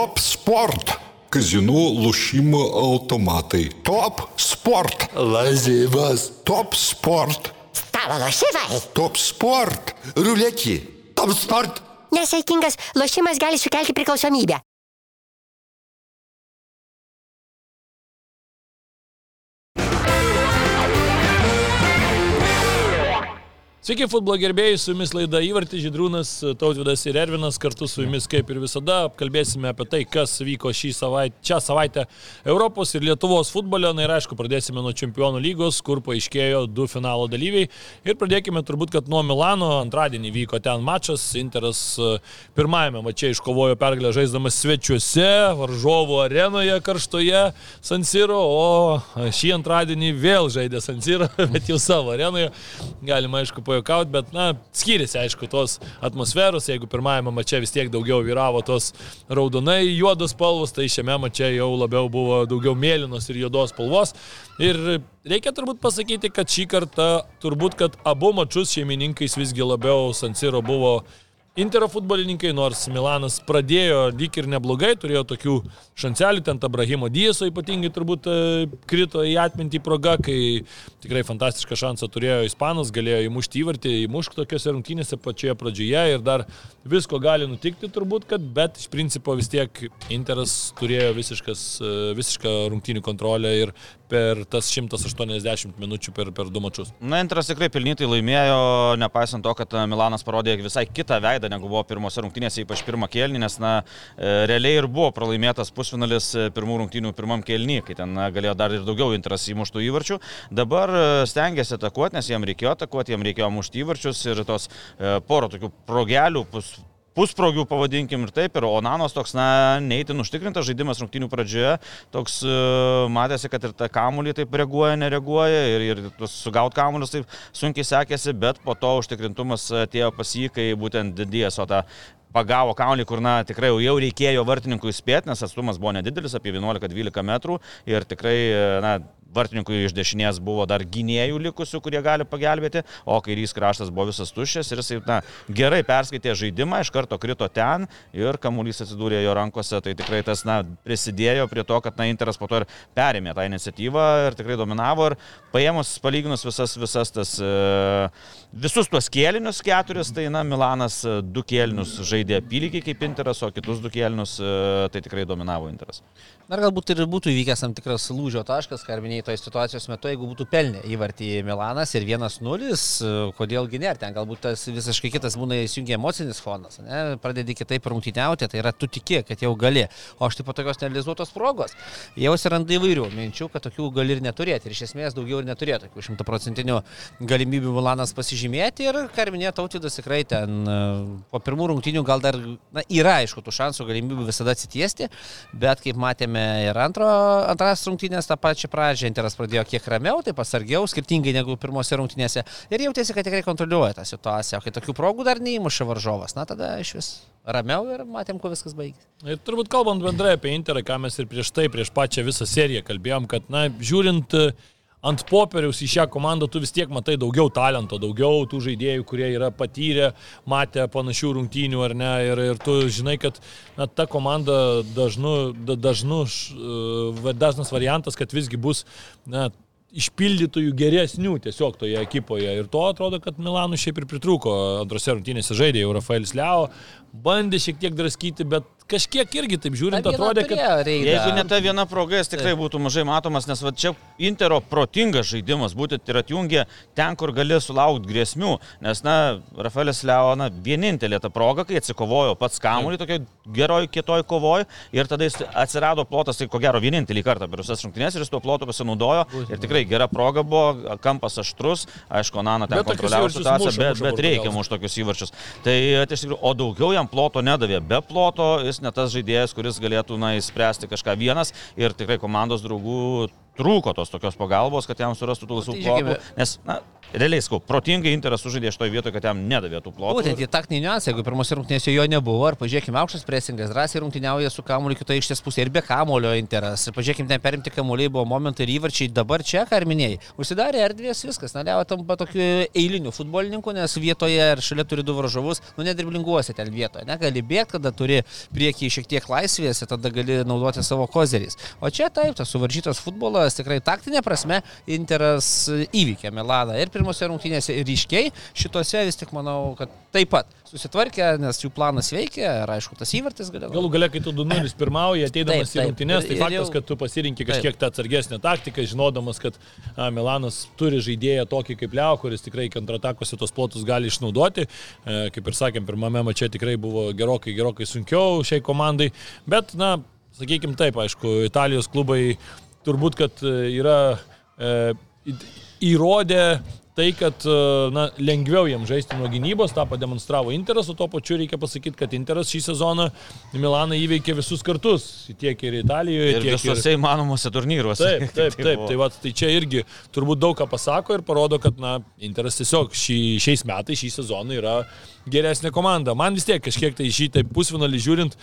Top Sport. Kazinų lošimo automatai. Top Sport. Lažybas. Top Sport. Stalo lošimai. Top Sport. Ruletį. Top sport. Nesaikingas lošimas gali sukelti priklausomybę. Sveiki, futbolo gerbėjai, su jumis laida Įvartis Židrūnas, Tautvidas ir Ervinas, kartu su jumis kaip ir visada apkalbėsime apie tai, kas vyko šį savaitę, šią savaitę Europos ir Lietuvos futbole. Na ir aišku, pradėsime nuo Čempionų lygos, kur paaiškėjo du finalo dalyviai. Ir pradėkime turbūt, kad nuo Milano antradienį vyko ten mačas, Interas e, pirmajame mače iškovojo pergalę žaisdamas svečiuose, varžovų arenoje karštoje San Siro, o šį antradienį vėl žaidė San Siro, bet jau savo arenoje. Galima aišku pajokauti, bet, na, skiriasi, aišku, tos atmosferos, jeigu pirmajame mače vis tiek daugiau vyravo tos raudonai juodos spalvos, tai šiame mače jau labiau buvo daugiau mėlynos ir juodos spalvos. Ir reikia turbūt pasakyti, kad šį kartą turbūt, kad abu mačius šeimininkais visgi labiau Sansiro buvo Intero futbolininkai, nors Milanas pradėjo lyg ir neblogai, turėjo tokių šancelių, ten Abrahimo Dieso ypatingai turbūt e, krito į atmintį proga, kai tikrai fantastišką šansą turėjo Ispanas, galėjo įmušti įvartį, įmušti tokiuose rungtynėse pačioje pradžioje ir dar visko gali nutikti turbūt, kad, bet iš principo vis tiek Interas turėjo visiškas, e, visišką rungtynių kontrolę ir per tas 180 minučių per, per du mačius. Na, Interas tikrai pelnytai laimėjo, nepaisant to, kad Milanas parodė visai kitą veidą negu buvo pirmose rungtynėse, ypač pirmą kėlinį, nes na, e, realiai ir buvo pralaimėtas pusfinalis pirmų rungtynių pirmam kėlinį, kai ten galėjo dar ir daugiau Interas įmuštų įvarčių. Dabar e, stengiasi atakuoti, nes jam reikėjo atakuoti, jam reikėjo mušti įvarčius ir tos e, poro tokių progelių, pus, pusprogių, pavadinkim ir taip, ir Onanos toks, na, neįtin užtikrintas žaidimas rungtynių pradžioje, toks uh, matėsi, kad ir tą kamulį taip reaguoja, nereaguoja, ir, ir sugaut kamulius taip sunkiai sekėsi, bet po to užtikrintumas atėjo pas jį, kai būtent didės, o tą pagavo kaunį, kur, na, tikrai jau reikėjo vartininkui spėti, nes atstumas buvo nedidelis, apie 11-12 metrų ir tikrai, na, vartininkui iš dešinės buvo dar gynėjų likusių, kurie gali pagelbėti, o kairys kraštas buvo visas tuščias ir jisai na, gerai perskaitė žaidimą, iš karto krito ten ir kamuolys atsidūrė jo rankose, tai tikrai tas na, prisidėjo prie to, kad na, Interas po to ir perėmė tą iniciatyvą ir tikrai dominavo ir paėmus, palyginus visas, visas tas, e, visus tuos kėlinius keturis, tai na, Milanas e, du kėlinius žaidė apylygiai kaip Interas, o kitus du kėlinius e, tai tikrai dominavo Interas. Dar galbūt ir būtų įvykęs tam tikras lūžio taškas, ką minėjai toje situacijos metu, jeigu būtų pelnę įvartį Milanas ir 1-0, kodėlgi ne, ten galbūt tas visiškai kitas būna įsijungia emocinis fonas, ne? pradedi kitaip rungtyniauti, tai yra tu tiki, kad jau gali, o aš taip pat tokios nerealizuotos progos, jau atsiranda įvairių minčių, kad tokių gali ir neturėti ir iš esmės daugiau ir neturėti tokių šimtaprocentinių galimybių Milanas pasižymėti ir, ką ir minėjo Tautidas, tikrai ten po pirmų rungtynių gal dar na, yra aišku tų šansų galimybių visada atsitiesti, bet kaip matėme matėme ir antro, antras rungtynės tą pačią pradžią. Interas pradėjo kiek ramiau, taip pasargiau, skirtingai negu pirmose rungtynėse. Ir jautėsi, kad tikrai kontroliuoja tą situaciją. O kai tokių progų dar neįmuša varžovas, na tada iš vis ramiau ir matėm, kuo viskas baigėsi. Ir turbūt kalbant bendrai apie Interą, ką mes ir prieš tai, prieš pačią visą seriją kalbėjom, kad, na, žiūrint uh, ant popieriaus į šią komandą tu vis tiek matai daugiau talento, daugiau tų žaidėjų, kurie yra patyrę, matę panašių rungtynių ar ne. Ir, ir tu žinai, kad na, ta komanda dažnu, dažnu, e, dažnas variantas, kad visgi bus na, išpildytojų geresnių tiesiog toje ekipoje. Ir to atrodo, kad Milanų šiaip ir pritrūko antrose rungtynėse žaidė jau Rafaelis Leo, bandė šiek tiek draskyti, bet kažkiek irgi taip žiūrint atrodė, kad... Reidą. Jeigu ne ta viena proga, jis tikrai būtų mažai matomas, nes va čia Intero protingas žaidimas būtent ir atjungia ten, kur gali sulaukti grėsmių. Nes, na, Rafaelis Leona vienintelė ta proga, kai atsikovojo pats kamuolį, tokia geroj, kietoj kovoje ir tada jis atsirado plotas, tai ko gero vienintelį kartą per visas rungtynės ir jis tuo plotu pasinaudojo. Ir tikrai gera proga buvo, kampas aštrus, aišku, Nana ten kontroliavo situaciją, bet, bet reikia už tokius įvarčius. Tai, tai o daugiau jam ploto nedavė. Be ploto jis ne tas žaidėjas, kuris galėtų na, įspręsti kažką vienas ir tikrai komandos draugų trūko tos tokios pagalbos, kad jam surastų tų laisvų plotų. Nes, na, realiai skau, protingai Interas sužaidė šitoje vietoje, kad jam nedavė tų plotų. Būtent į taktinį niuansą, jeigu pirmose rungtynėse jo nebuvo, ar pažiūrėkime, aukštas presingas, drąsiai rungtyniauja su kamuoliu kitoje ištės pusėje ir be kamulio interas. Ir pažiūrėkime, ten perimti kamuoliai buvo momentai ir įvarčiai, dabar čia, ką ir minėjai, užsidarė erdvės, viskas, Naliavo tampa tokiu eiliniu futbolininku, nes vietoje ir šalia turi du varžovus, nu nedriblinguosi ten vietoje, negali bėgti, kada turi priekį šiek tiek laisvės ir tada gali naudoti savo kozeriais. O čia taip, tas suvaržytas futbolas tikrai taktinė prasme Interas įvykė Milaną ir pirmose rungtynėse ir ryškiai, šitose vis tik manau, kad taip pat susitvarkė, nes jų planas veikia ir aišku, tas įvartis galėjo. Galų gale, kai tu 2-0 pirmauji, ateidamas Taip, į taip. rungtynės, tai faktas, jau- kad tu pasirinkti kažkiek tą atsargesnę taktiką, žinodamas, kad a, Milanas turi žaidėją tokį kaip Leo, kuris tikrai kontratakose tos plotus gali išnaudoti. E, kaip ir sakėm, pirmame mače tikrai buvo gerokai, gerokai sunkiau šiai komandai, bet, na, sakykime taip, aišku, Italijos klubai turbūt, kad e, yra e, į- įrodę tai, kad e, na, lengviau jiems žaisti nuo gynybos, tą pademonstravo Interas, o tuo pačiu reikia pasakyti, kad Interas šį sezoną Milaną įveikė visus kartus, tiek ir Italijoje, Ir tiek visuose įmanomuose turnyruose. Taip, taip, Tai taip. buvo. Tai, va, tai čia irgi turbūt daug ką pasako ir parodo, kad na, Interas tiesiog šį, šiais metais, šį sezoną yra geresnė komanda. Man vis tiek kažkiek tai šį taip pusfinalį žiūrint,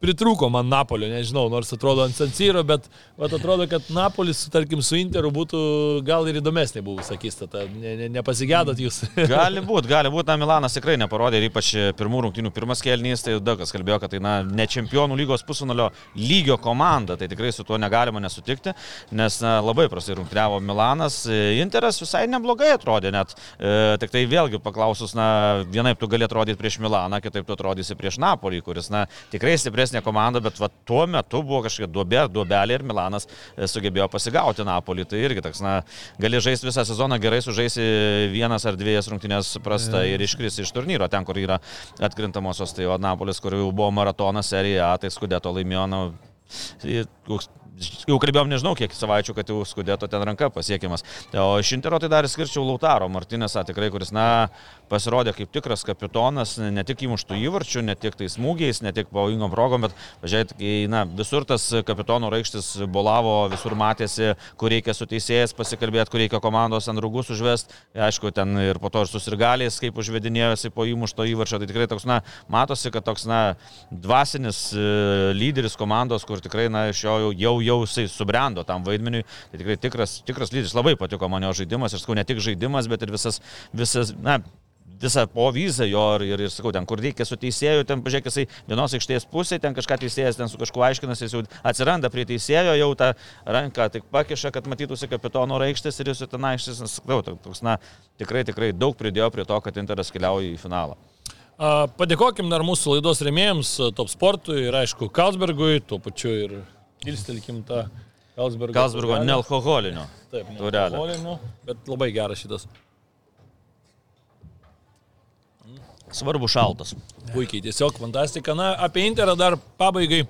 pritrūko man Napolio, nežinau, nors atrodo ant Sansyro, bet vat, atrodo, kad Napolis, tarkim, su Interu būtų gal ir įdomesnė buvo, sakystata. Ne, ne, nepasigėdot jūs. Gali būti, gali būti, na Milanas tikrai neparodė ir ypač pirmų rungtynių pirmas kelnys, tai daug kas kalbėjo, kad tai na, ne čempionų lygos pusunulio lygio komanda, tai tikrai su tuo negalima nesutikti, nes na, labai prastai rungtyniavo Milanas, Interas visai neblogai atrodė, net. E, tik tai vėlgi paklausus, na vienaip tu gali atrodyti prieš Milaną, kitaip tu atrodysi prieš Napolį, kuris na, tikrai stipresnė komanda, bet va, tuo metu buvo kažkokia duobė, duobelė ir Milanas e, sugebėjo pasigauti Napolį, tai irgi toks, na, gali žaisti visą sezoną gerai, sužaisi vienas ar dviejas rungtynės prasta ir iškris iš turnyro, ten, kur yra atkrintamosios, tai o Napolis, kur jau buvo maratonas serija, tai skudėto laimėjo, na, į- koks- Jau kalbėjom nežinau kiek savaičių, kad jau skudėto ten ranka pasiekiamas. O iš Intero tai dar skirčiau Lautaro Martinėsą, tikrai, kuris, na, pasirodė kaip tikras kapitonas, ne tik įmuštų įvarčių, ne tik tai smūgiais, ne tik pavojingom progom, bet, važiuojat, na, visur tas kapitono raikštis bolavo, visur matėsi, kur reikia su teisėjas pasikalbėti, kur reikia komandos ant rūgus užvest. Aišku, ten ir po to ir susirgalės, kaip užvedinėjosi po įmušto įvarčio. Tai tikrai toks, na, matosi, kad toks, na, dvasinis e, lyderis komandos, kur tikrai, na, iš jo jau, jau, jau jisai subrendo tam vaidmeniui. Tai tikrai tikras, tikras lyderis. Labai patiko man jo žaidimas ir, sakau, ne tik žaidimas, bet ir visas, visas, na, visą povyzą jo ir, ir, ir sakau, ten, kur reikia su teisėju, ten, pažiūrėk, jisai vienos aikštės pusėje, ten kažką teisėjas ten su kažkuo aiškinasi, jis jau atsiranda prie teisėjo, jau tą ranką tik pakiša, kad matytųsi kapitono raikštis ir jis ten aikštės, sakau, toks, na, tikrai, tikrai daug pridėjo prie to, kad Interas keliauja į finalą. Padėkokim dar mūsų laidos remėjams, Top Sportui ir aišku, Kalsbergui, tuo pačiu ir kilstelkim tą Kalsbergo. Taurelę. nealkoholinio. Taip, nealkoholinio, bet labai geras šitas. Svarbu šaltas. Puikiai, tiesiog fantastika. Na, apie Interą dar pabaigai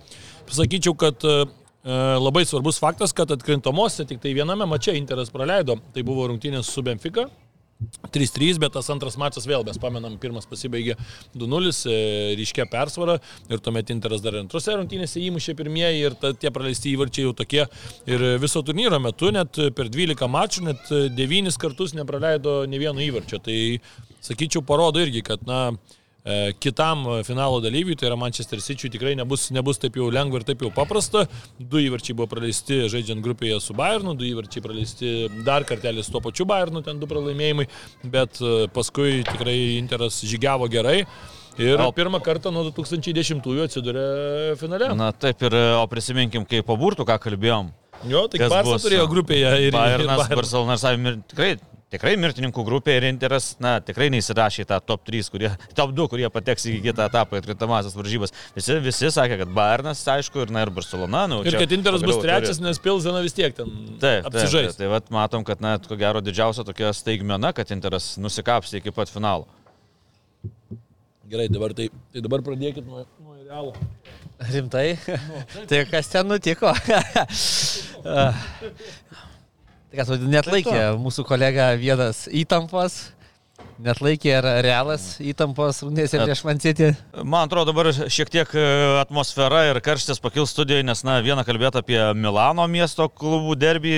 pasakyčiau, kad e, labai svarbus faktas, kad atkrintamosiose tik tai viename mače Interas praleido. Tai buvo rungtynės su Benfica. 3-3, bet tas antras mačas vėl, mes pamenam, pirmas pasibaigė 2-0, e, ryškia persvara ir tuomet Interas dar antrose rungtynėse įmušė pirmieji ir ta, tie praleisti įvarčiai jau tokie. Ir viso turnyro metu net per 12 mačų, net 9 kartus nepraleido ne vieno įvarčio. Tai sakyčiau, parodo irgi, kad, na, kitam finalo dalyviui, tai yra Manchester City, tikrai nebus, nebus taip jau lengva ir taip jau paprasta. Du įvarčiai buvo praleisti žaidžiant grupėje su Bayernu, du įvarčiai praleisti dar kartelį su to pačiu Bayernu, ten du pralaimėjimai, bet e, paskui tikrai Interas žygiavo gerai. Ir O- pirmą kartą nuo 2010-ųjų atsidūrė finale. Na taip ir, o prisiminkim, kaip po burtų, ką kalbėjom. jo, tai Barça turėjo grupėje ir Bayernas, ir Barcelona ir Savimir, tikrai, tikrai mirtininkų grupė ir Interas, na, tikrai neįsirašė į tą top 3, kurie, top 2, kurie pateks į kitą etapą, į atkrintamasias varžybas. Visi, visi sakė, kad Bayernas, aišku, ir, na, ir Barcelona. Nu, Ir čia kad Interas bus trečias, turi- nes Pilzena vis tiek ten Taip, taip, apsižais. taip, tai vat matom, kad, na, ko gero didžiausia tokia staigmena, kad Interas nusikapstė iki pat finalo. Gerai, dabar, tai, tai dabar pradėkit nuo, nuo realų. Rimtai? tai kas ten nutiko? tai kas, net laikė mūsų kolega vienas įtampas. Net laikė realas įtampos rungtynėse prieš Mancitį. Man atrodo, dabar šiek tiek e, atmosfera ir karštis pakils studijoje, nes, na, vieną kalbėti apie Milano miesto klubų derbį.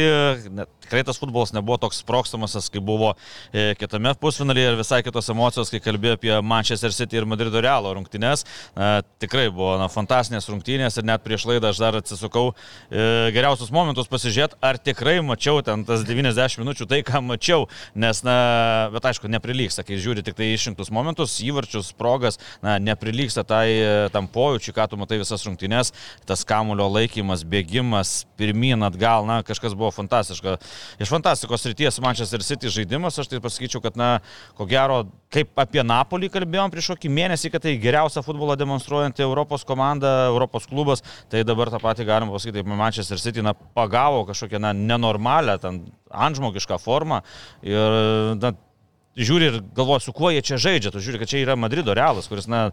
Net, tikrai tas futbolas nebuvo toks sprokstamas, kaip buvo e, kitame pusfinalyje ir visai kitos emocijos, kai kalbėjo apie Manchester City ir Madrido Realo rungtynės. Tikrai buvo na, fantastiškas rungtynės ir net prieš laidą aš dar atsisukau e, geriausius momentus pasižiūrėti, ar tikrai mačiau ten tas 90 minučių tai, ką mačiau, nes, na, bet aišku, neprilyksta, kai žiūri tik tai išrinktus momentus, įvarčius, progas, na, neprilyksta tai, tam pojūčiui, ką tu matai visas rungtynės, tas kamulio laikymas, bėgimas, pirmin, atgal, na, kažkas buvo fantastiška. Iš fantastikos ryties Manchester City žaidimas, aš tai pasakyčiau, kad, na, ko gero, kaip apie Napolį kalbėjom prieš kokį mėnesį, kad tai geriausia futbolo demonstruojanti Europos komanda, Europos klubas, tai dabar tą patį galima pasakyti, taip Manchester City, na, pagavo kažkokią, na, nenormalią, ten, antžmogišką formą ir, na, žiūri ir galvoja, su kuo jie čia žaidžia. Tu žiūri, kad čia yra Madrido realas, kuris, na,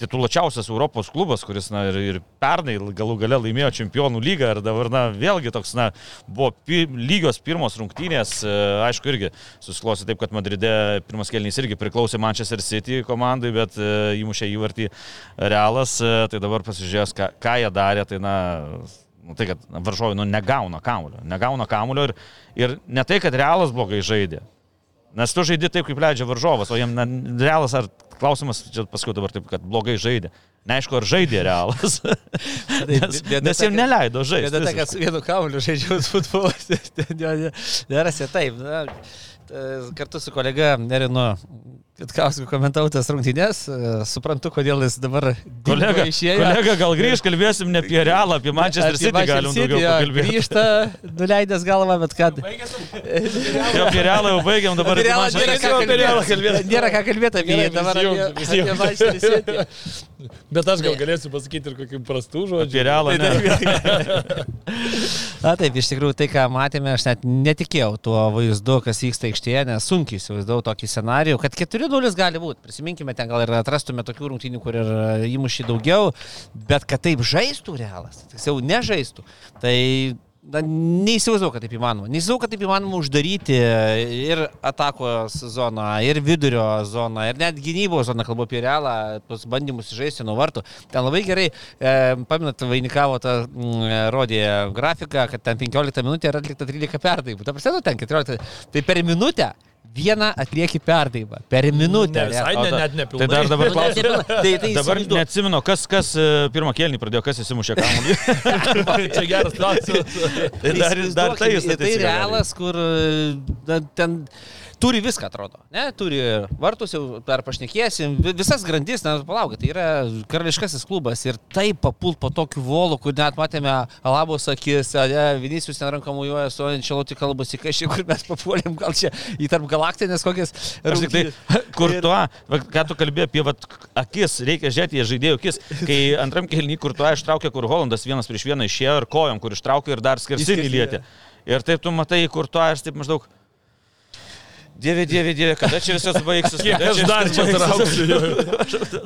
tituluočiausias Europos klubas, kuris, na, ir, ir pernai galų gale laimėjo čempionų lygą ir dabar, na, vėlgi toks, na, buvo pi, lygios pirmos rungtynės, e, aišku, irgi susiklosi taip, kad Madride pirmas kelnys irgi priklausė Manchester City komandai, bet e, įmušė įvartį realas, e, tai dabar pasižiūrės, ką, ką jie darė, tai, na, nu, tai, kad varžovai nu, negauna kamulio. Negauna kamulio ir, ir ne tai, kad realas blogai žaidė. Nes tu žaidži taip, kaip leidžia varžovas, o jam na, realas ar klausimas, čia paskui dabar taip, kad blogai žaidė. Neaišku, ar žaidė realas. nes, nes jam neleido žaisti. Bėda ta, kad su vienu kamuoliu žaidžiau futbolas. Nerasi taip. Na, kartu su kolega Nerinu Kitkausku komentavau tas rungtynės, suprantu, kodėl jis dabar kolega išėjo. Kolega, gal grįž, kalbėsim ne apie realą, apie Manchester apie City galim City, daugiau pakalbėti. Grįžta, nuleidęs galvą, bet kad... Jau apie realą jau baigiam, dabar apie Manchester City. Nėra ką kalbėti apie jį, dabar apie, apie Manchester City. Bet aš gal galėsiu pasakyti ir kokių prastų žodžių. Apie realą. Na taip, iš tikrųjų tai, ką matėme, aš net netikėjau tuo vaizdu, kas vyksta aikštėje, nes sunkiai įsivaizdavau tokį scenarijų, kad 4-0 gali būti. Prisiminkime, ten gal ir atrastume tokių rungtynių, kur ir įmušį daugiau, bet kad taip žaistų realas, tiksliau nežaistų, tai na, neįsivaizduoju, kad taip įmanoma. Neįsivaizduoju, kad taip įmanoma uždaryti ir atakos zoną, ir vidurio zoną, ir net gynybos zoną, kalbu apie realą, tos bandymus žaisti nuo vartų. Ten labai gerai, e, paminat, vainikavo tą, m, rodė grafiką, kad ten 15 minutė yra atlikta 13 perdaimų. Ta prasme, nu, ten 14. Tai per minutę vieną atlieki perdaimą. Per minutę. Ne, visai ne, net nepilnai. Tai dar dabar klausiu. tai, tai dabar neatsimenu, kas, kas e, pirmą kėlinį pradėjo, kas įsimušė kamuolį. Čia geras klausimas. tai dar, dar tai jūs Tai realas, kur na, ten turi viską, atrodo. Ne, turi vartus, jau per pašnekėsim, vi- visas grandis, na, palaukit, tai yra karališkasis klubas ir taip papult po tokiu volu, kur net matėme Alabos akis, Vinicius ten rankamuoja, su Ančeloti kalbasi, kažkaip, kur mes papuolėm, gal čia į tarp galaktinės kokias Aš tik tai, kur tu, ką tu kalbėjai apie vat, akis, reikia žiūrėti į žaidėjų akis. Kai antram kelnį, kur tu ištraukė, kur Holandas vienas prieš vieną išėjo ir kojom, kur ištraukė ir dar skersinį Skersinį, lietė. Ir taip tu matai, kur tu aš taip maždaug. Dieve, dieve, dieve, kada čia viskas baigsis? Kiek aš dar čia trauksiu.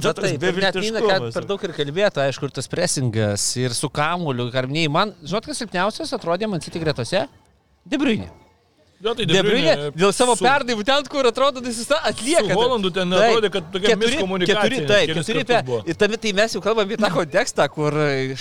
Na taip, ir net neina, kad per daug ir kalbėtų, aišku, ir tas presingas, ir su kamuoliu, karminiai. Man, žinot, kas silpniausias atrodė man City gretose? Debriunė. Jo, tai Debriunė dėl savo su- perdavimų ten, kur atrodo, jis visą atlieka. Su Holandu ten Taip. atrodė, kad tokia Keturi- miskomunikacija Keturi, taip, keturi buvo. Ir tame tai mes jau kalbam apie tą kontekstą, kur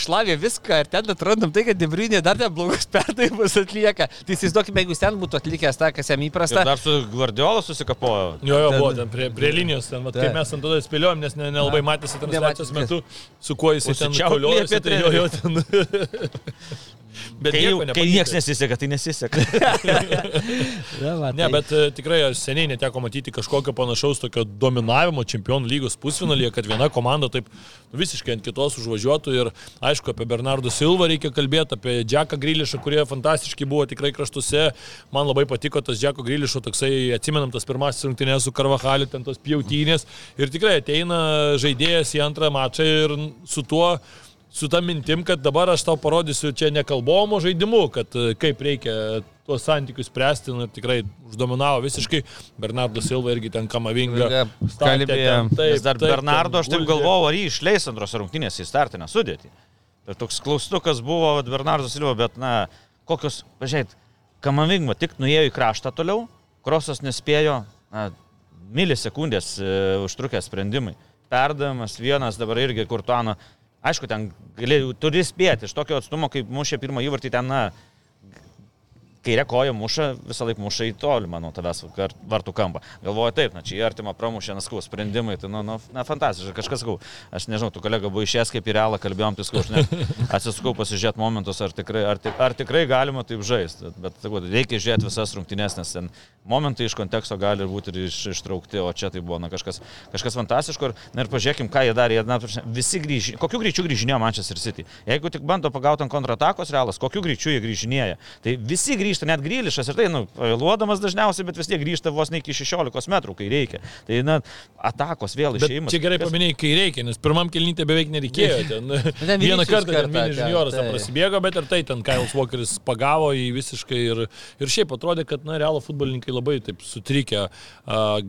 šlavė viską ir ten atrandam tai, kad Debriunė dar ten blogus perdavimus atlieka. Tai įsivaizduokime, jeigu jis ten būtų atlikęs tą, kas jam Ir įprasta. dar su Guardiola susikapojo. Jo, jo, buvo ten prie, prie linijos, ten, vat, kaip Taip. mes ant tada spėliojom, nes ne- nelabai matėsi transliacijos metu, su kuo jis ten apie tai jo, jo ten. Bet Kai, nieko kai niekas nesiseka, tai nesiseka. Ja, va, Ne, tai- bet e, tikrai aš seniai neteko matyti kažkokio panašaus tokio dominavimo čempionų lygos pusfinalyje, kad viena komanda taip nu, visiškai ant kitos užvažiuotų ir aišku, apie Bernardo Silva reikia kalbėti, apie Džeką Grilišą, kurie fantastiški buvo tikrai kraštuose. Man labai patiko tas Džeko Grilišo toksai, atsimenam tas pirmasis rungtynės su Karvahaliu, ten tos pjautynės ir tikrai ateina žaidėjas į antrą mačą ir su tuo su tą mintim, kad dabar aš tau parodysiu čia nekalbomo žaidimu, kad e, kaip reikia tuos santykius spręsti, nu, ir tikrai uždominavo visiškai. Bernardo Silva irgi ten kamavinga. Kalbėjo- taip, dar taip, Bernardo, aš taip galvojau, ar jį išleis antros rungtynės į startinę sudėtį. Ir toks klaustukas buvo Bernardo Silva, bet, na, kokios, pažiūrėt, Kamavingma tik nuėjo į kraštą toliau, Krosas nespėjo, na, milisekundės e, užtrukę sprendimai. Perdavimas vienas dabar irgi Kurtuano. Aišku, ten gali, turi spėti iš tokio atstumo, kaip mušė pirmą įvartį ten, na, kairė koja muša, visą laiką muša į tolimą nuo tavęs vartų kampą. Galvoju taip, na čia į artimą pramušė, naskau, sprendimai, tai, nu, nu, na, fantastiška, kažkas sakau, aš nežinau, tu kolega buvo išėjęs kaip į realą, kalbėjom, tai sakau, aš net atsisukau pasižiūrėti momentus, ar tikrai, ar, tik- ar tikrai galima taip žaisti, bet, sakau, reikia žiūrėti visas rungtynės, nes ten momentai iš konteksto gali būti ir iš, ištraukti, o čia tai buvo, na, kažkas, kažkas fantastiško. Ir, na, ir pažiūrėkim, ką jie darė, jie, na, visi grįžė, kokiu greičiu grįžinėjo Manchester City. Jeigu tik bando pagauti ant kontratakos realas, kokiu greičiu jie grįžinėja. Tai visi grįžta, net grįlišas ir tai, nu, vėluodamas dažniausiai, bet vis tiek grįžta vos ne iki 16 metrų, kai reikia. Tai, na, atakos vėl Bet išėjimas. čia gerai paminėjai, kai reikia, nes pirmam kelnytė beveik nereikėjo. Ten, ten vieną kartą ten mini ten tai. prasibėgo, bet ir tai ten Kailas Walkeris pagavo į visiškai ir, ir šiaip atrodė, kad, na, realo futbolininkai labai taip sutrikę.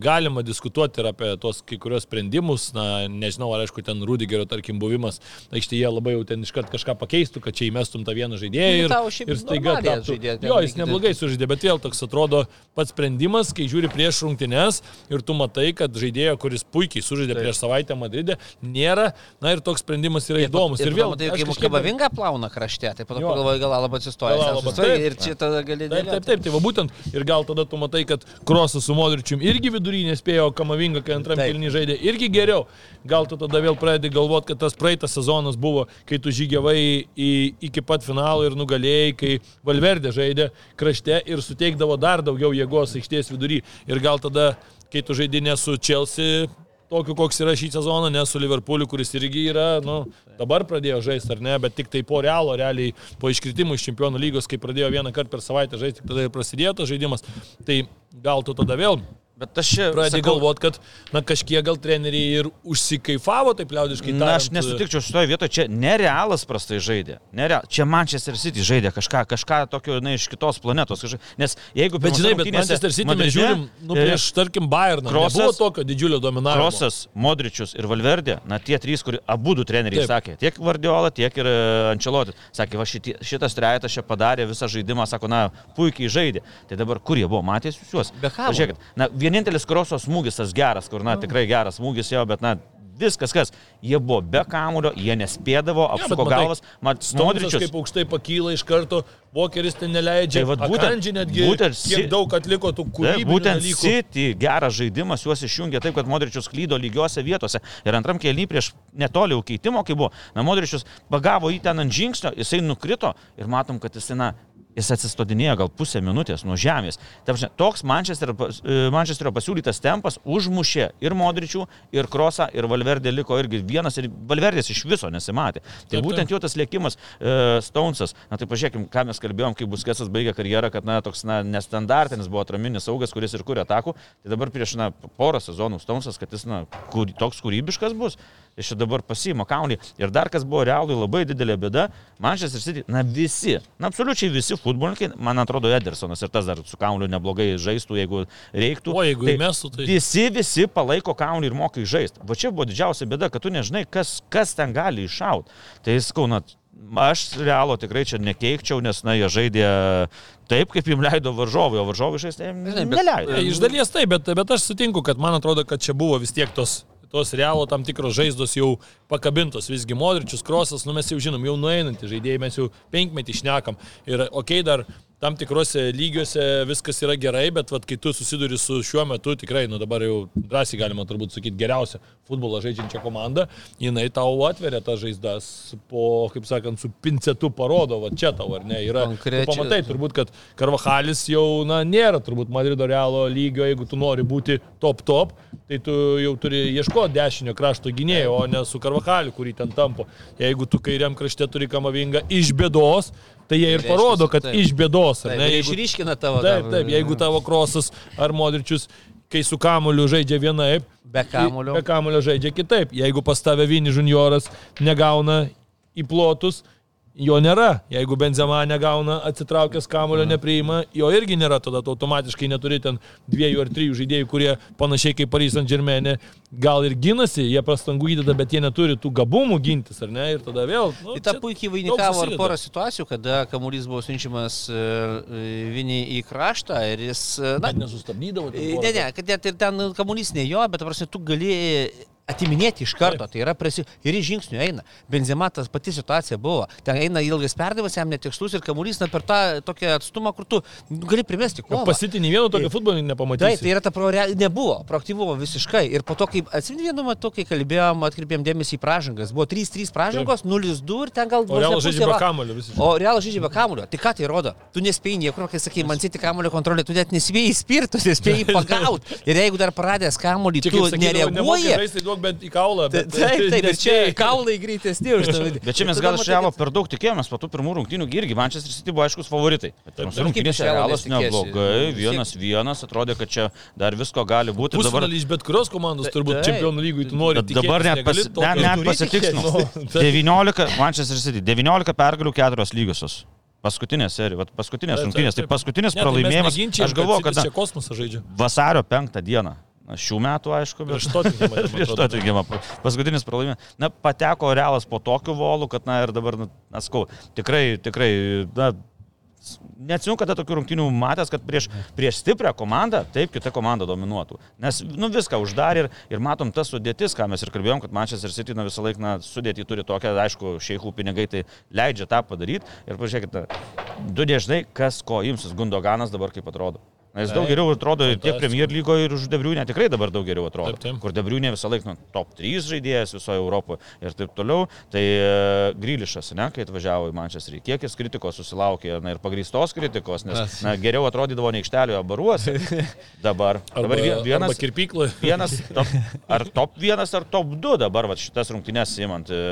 Galima diskutuoti ir apie tos kai kurios sprendimus, na, nežinau, ar aišku, ten Rudigerio, tarkim, buvimas, aikštėje labai jau ten iškart kažką pakeistų, kad čia įmestum tą vieną žaidėją ir, Militao šiaip ir staiga taptų. Jo, jis lygiai neblogai sužaidė, bet vėl toks atrodo pats sprendimas, kai žiūri prieš rungtynes ir tu matai, kad žaidėjo, kuris puikiai sužaidė prieš savaitę Madride, nėra. Na ir toks sprendimas yra įdomus. Ir, Ir vėl, tai aš kaip kažkaip- kabavinga plauna krašte, tai po to Jo. pagalvoju, gal alaba atsistoja. Gal Alaba, Atsistoja taip. ir čia tada gali Taip, taip, dėlioti. taip, tai va būtent ir gal tada tu matai, kad Krosas su Modričium irgi vidury nespėjo, Kamavinga, kai antram Taip. kelnį žaidė, irgi geriau. Gal tu tada vėl pradedi galvoti, kad tas praeitas sezonas buvo, kai tu žygiavai į, iki pat finalo ir nugalėjai, kai Valverdė žaidė krašte ir suteikdavo dar daugiau jėgos aikštės vidury. Ir gal tada, kai tu žaidinė su Chelsea, tokiu, koks yra šį sezoną, ne su Liverpooliu, kuris irgi yra, nu, dabar pradėjo žaisti ar ne, bet tik tai po realo, realiai po iškritimų iš čempionų lygos, kai pradėjo vieną kartą per savaitę žaisti, tada ir prasidėjo tas žaidimas. Tai gal tu tada vėl Bet aš čia... pradedi sakau- galvoti, kad, na, kažkiek gal treneriai ir užsikaifavo, taip liaudiškai. Na, aš tariant. nesutikčiau šitoje vietoje, čia nerealas prastai žaidė. Nereal. Čia Manchester City žaidė kažką, kažką tokio, na, iš kitos planetos. Kažką. Nes jeigu... Bet žinai, bet Manchester City mes Madride, žiūrim, nu, e, prieš, tarkim, Bayerną. Krosas- buvo tokio didžiulio dominavimo. Krosas, Modričius ir Valverdė, na tie trys, kur abu du treneriai Taip. Sakė, tiek Vardiola, tiek ir Ančelotis. Sakė, va šitie, šitas trejetas čia padarė visą žaidimą, sako, na, puikiai žaidė. Tai dabar kur jie buvo, matėsi juos? Bekamo. Žiūrėkit, na, vienintelis Kroso smūgis tas geras, kur, na, tikrai geras smūgis jo, bet, na, viskas kas. Jie buvo be kamulio, jie nespėdavo, apsuko matai, galvas. Mat, Modričius. kaip aukštai pakyla iš karto, Vokeris ten neleidžia. Tai vat būtent- netgi būtent kiek daug atliko tų Taip, kūrybinių būtent dalykų. City geras žaidimas juos išjungė taip, kad Modričius klydo lygiose vietose. Ir antram kelny prieš netoli jau keitimo, kai buvo, na, Modričius pagavo jį ten ant žingsnio, jisai nukrito ir matom, kad jisai, na, jis atsistodinėjo gal pusę minutės nuo žemės. Ta prasme, Toks Manchesterio, e, Manchesterio pasiūlytas tempas užmušė ir Modričių, ir Krosą, ir Valverdė liko irgi vienas, ir Valverdės iš viso nesimatė. Tai Taip, būtent taip. jo tas lėkimas e, Stonesas, na tai pažiūrėkime, ką mes kalbėjom, kai Busketsas baigė karjerą, kad na, toks na, nestandartinis buvo atraminis saugas, kuris ir kuria atakų. Tai dabar prieš na, porą sezonų Stonesas, kad jis na, kur, toks kūrybiškas bus. Jis čia dabar pasima kaunį. Ir dar kas buvo realui labai didelė bėda, Manchester City, na visi, na absoliučiai visi futbolininkai, man atrodo, Edersonas ir tas dar su kauniu neblogai žaistų, jeigu reiktų. O jeigu įmestų, tai- Visi, visi palaiko kaunį ir mokai žaisti. Va čia buvo didžiausia bėda, kad tu nežinai, kas, kas ten gali iššauti. Tai skau, na, aš realo tikrai čia nekeikčiau, nes, na, jie žaidė taip, kaip jiems leido varžovai, o varžovai žaisti bet- neleido. Tai Iš dalies taip, bet, bet aš sutinku, kad man atrodo, kad čia buvo vis tiek tos, tos realo tam tikros žaizdos jau pakabintos. Visgi Modričius, Krosas, nu mes jau žinom, jau nueinantį žaidėjai, mes jau penkmetį šnekam. Ir okei, okay, dar tam tikrose lygiuose viskas yra gerai, bet vat, kai tu susiduri su šiuo metu tikrai, nu dabar jau drąsiai galima turbūt sakyti, geriausia futbolą žaidžiančia komanda, jinai tau atveria tas žaizdas po, kaip sakant, su pincetu parodo, va čia tau ar ne, yra. Konkrečiai- Pamatai turbūt, kad Karvahalis jau, na, nėra turbūt Madrido realo lygio, jeigu tu nori būti top top, tai tu jau turi ieškoti dešinio krašto gynėjo, o ne su Karvahaliu, kurį ten tampo. Jeigu tu kairiam krašte turi kamavingą iš bėdos, tai jie ir parodo, kad taip. iš bėdos, Taip, ne? Jeigu, išryškina tavo. taip, taip, jeigu tavo krosas ar modričius, kai su kamuoliu žaidžia vienaip, Be kamuolio. be kamuolio žaidžia kitaip. Jeigu pas tave Vini junioras negauna į plotus, jo nėra. Jeigu Benzema negauna, atsitraukęs kamulio nepriima, jo irgi nėra, tada tu automatiškai neturi ten dviejų ar trijų žaidėjų, kurie panašiai kaip Paris Saint Germain gal ir ginasi, jie prastangų įdeda, bet jie neturi tų gabumų gintis, ar ne? Ir tada vėl... Nu, Tai čia puikiai vainikavo ir porą situacijų, kada kamuolys buvo siunčiamas e, e, Vini į kraštą ir jis... e, Na, Bet nesustabdydavo. Ne, ne, kad net ir ten kamuolys ne jo, bet, prasme, tu gali atiminėti iš karto, tai yra prasi... ir į žingsnių eina. Benzema tas pati situacija buvo. Ten eina ilgas perdavimas, jam netikslus ir kamuolys na, per tą tokią atstumą, kur tu gali primesti kovą. Pasitinį vieną tokio futbolį Taip, nepamatysi. tai yra ta pro, nebuvo, proaktyvumo visiškai. Ir po to, kai atsimenu vienu metu, kai kalbėjom, atkreipėm dėmesį į pražangas, buvo 3-3 pražangos, 0-2 ir ten gal O vos ne realas žaidžia be kamulio visiškai. O realas žaidžia be kamulio. Tai ką tai rodo? Tu nespėjai niekur, kai sakai, man sėti kamulio kontrolė, tu net nespėjai spirti, tu nespėjai pagauti. Ir jeigu dar pradės kamulį, tu kaip nereaguoji. Duok bent į kaulą. Bet- Taip, taip, ir čia kaulai greitesni už tave. Bet čia mes gal iš Realo per daug tikėjomės, po tų pirmų rungtynių gi irgi Manchester City buvo aiškus favoritai. Rungtynės Realas neblogai, vienas vienas, atrodė, kad čia dar visko gali būti. Dabar, iš bet kurios komandos, turbūt čempionų lygui tu nori. bet dabar net, pasi, ne, net pasitiksnau. 19, Manchester City, 19 pergalių, 4 lygiosios. Paskutinė serija, vat paskutinės Taip, taip, rungtynės, tai taip. paskutinis tai pralaimėjimas. Aš galvoju, kad čia kosmosą žaidžia. vasario 5 dieną, šių metų aišku, bet Prieš Tottenhamą, atrodo. Tottenhamą. Paskutinis pralaimėjimas. Na, pateko realas po tokiu volu, kad, na, ir dabar, na, skau, tikrai, tikrai, na, neatsinu, kada tokių rungtynių matęs, kad prieš, prieš stiprią komandą, taip, kita komanda dominuotų. Nes, nu, viską uždarė ir, ir matom tas sudėtis, ką mes ir kalbėjom, kad Manchester City, na, visą laiką, na, sudėtį turi tokią, aišku, šeichų pinigai tai leidžia tą padaryti. Ir pažiūrėkite, du dėžnai, kas ko imsis Gundoganas dabar kaip atrodo. Jis daug geriau atrodo ir tiek. Premier lygoje ir už Debriūnę tikrai dabar daug geriau atrodo. Taip, taip. Kur Debriūnė visą laiką nu, top 3 žaidėjas visoje Europoje ir taip toliau. Tai e, Grylišas, ne, kai atvažiavo į Manchesterį, kiek jis kritikos susilaukė, na ir pagrįstos kritikos, nes na, geriau atrodydavo ne aikštelioje, o baruose. Dabar, Arba, dabar vie- vienas, arba kirpykloje. vienas top, ar top 1 ar top 2 dabar vat, šitas rungtynes įmant e,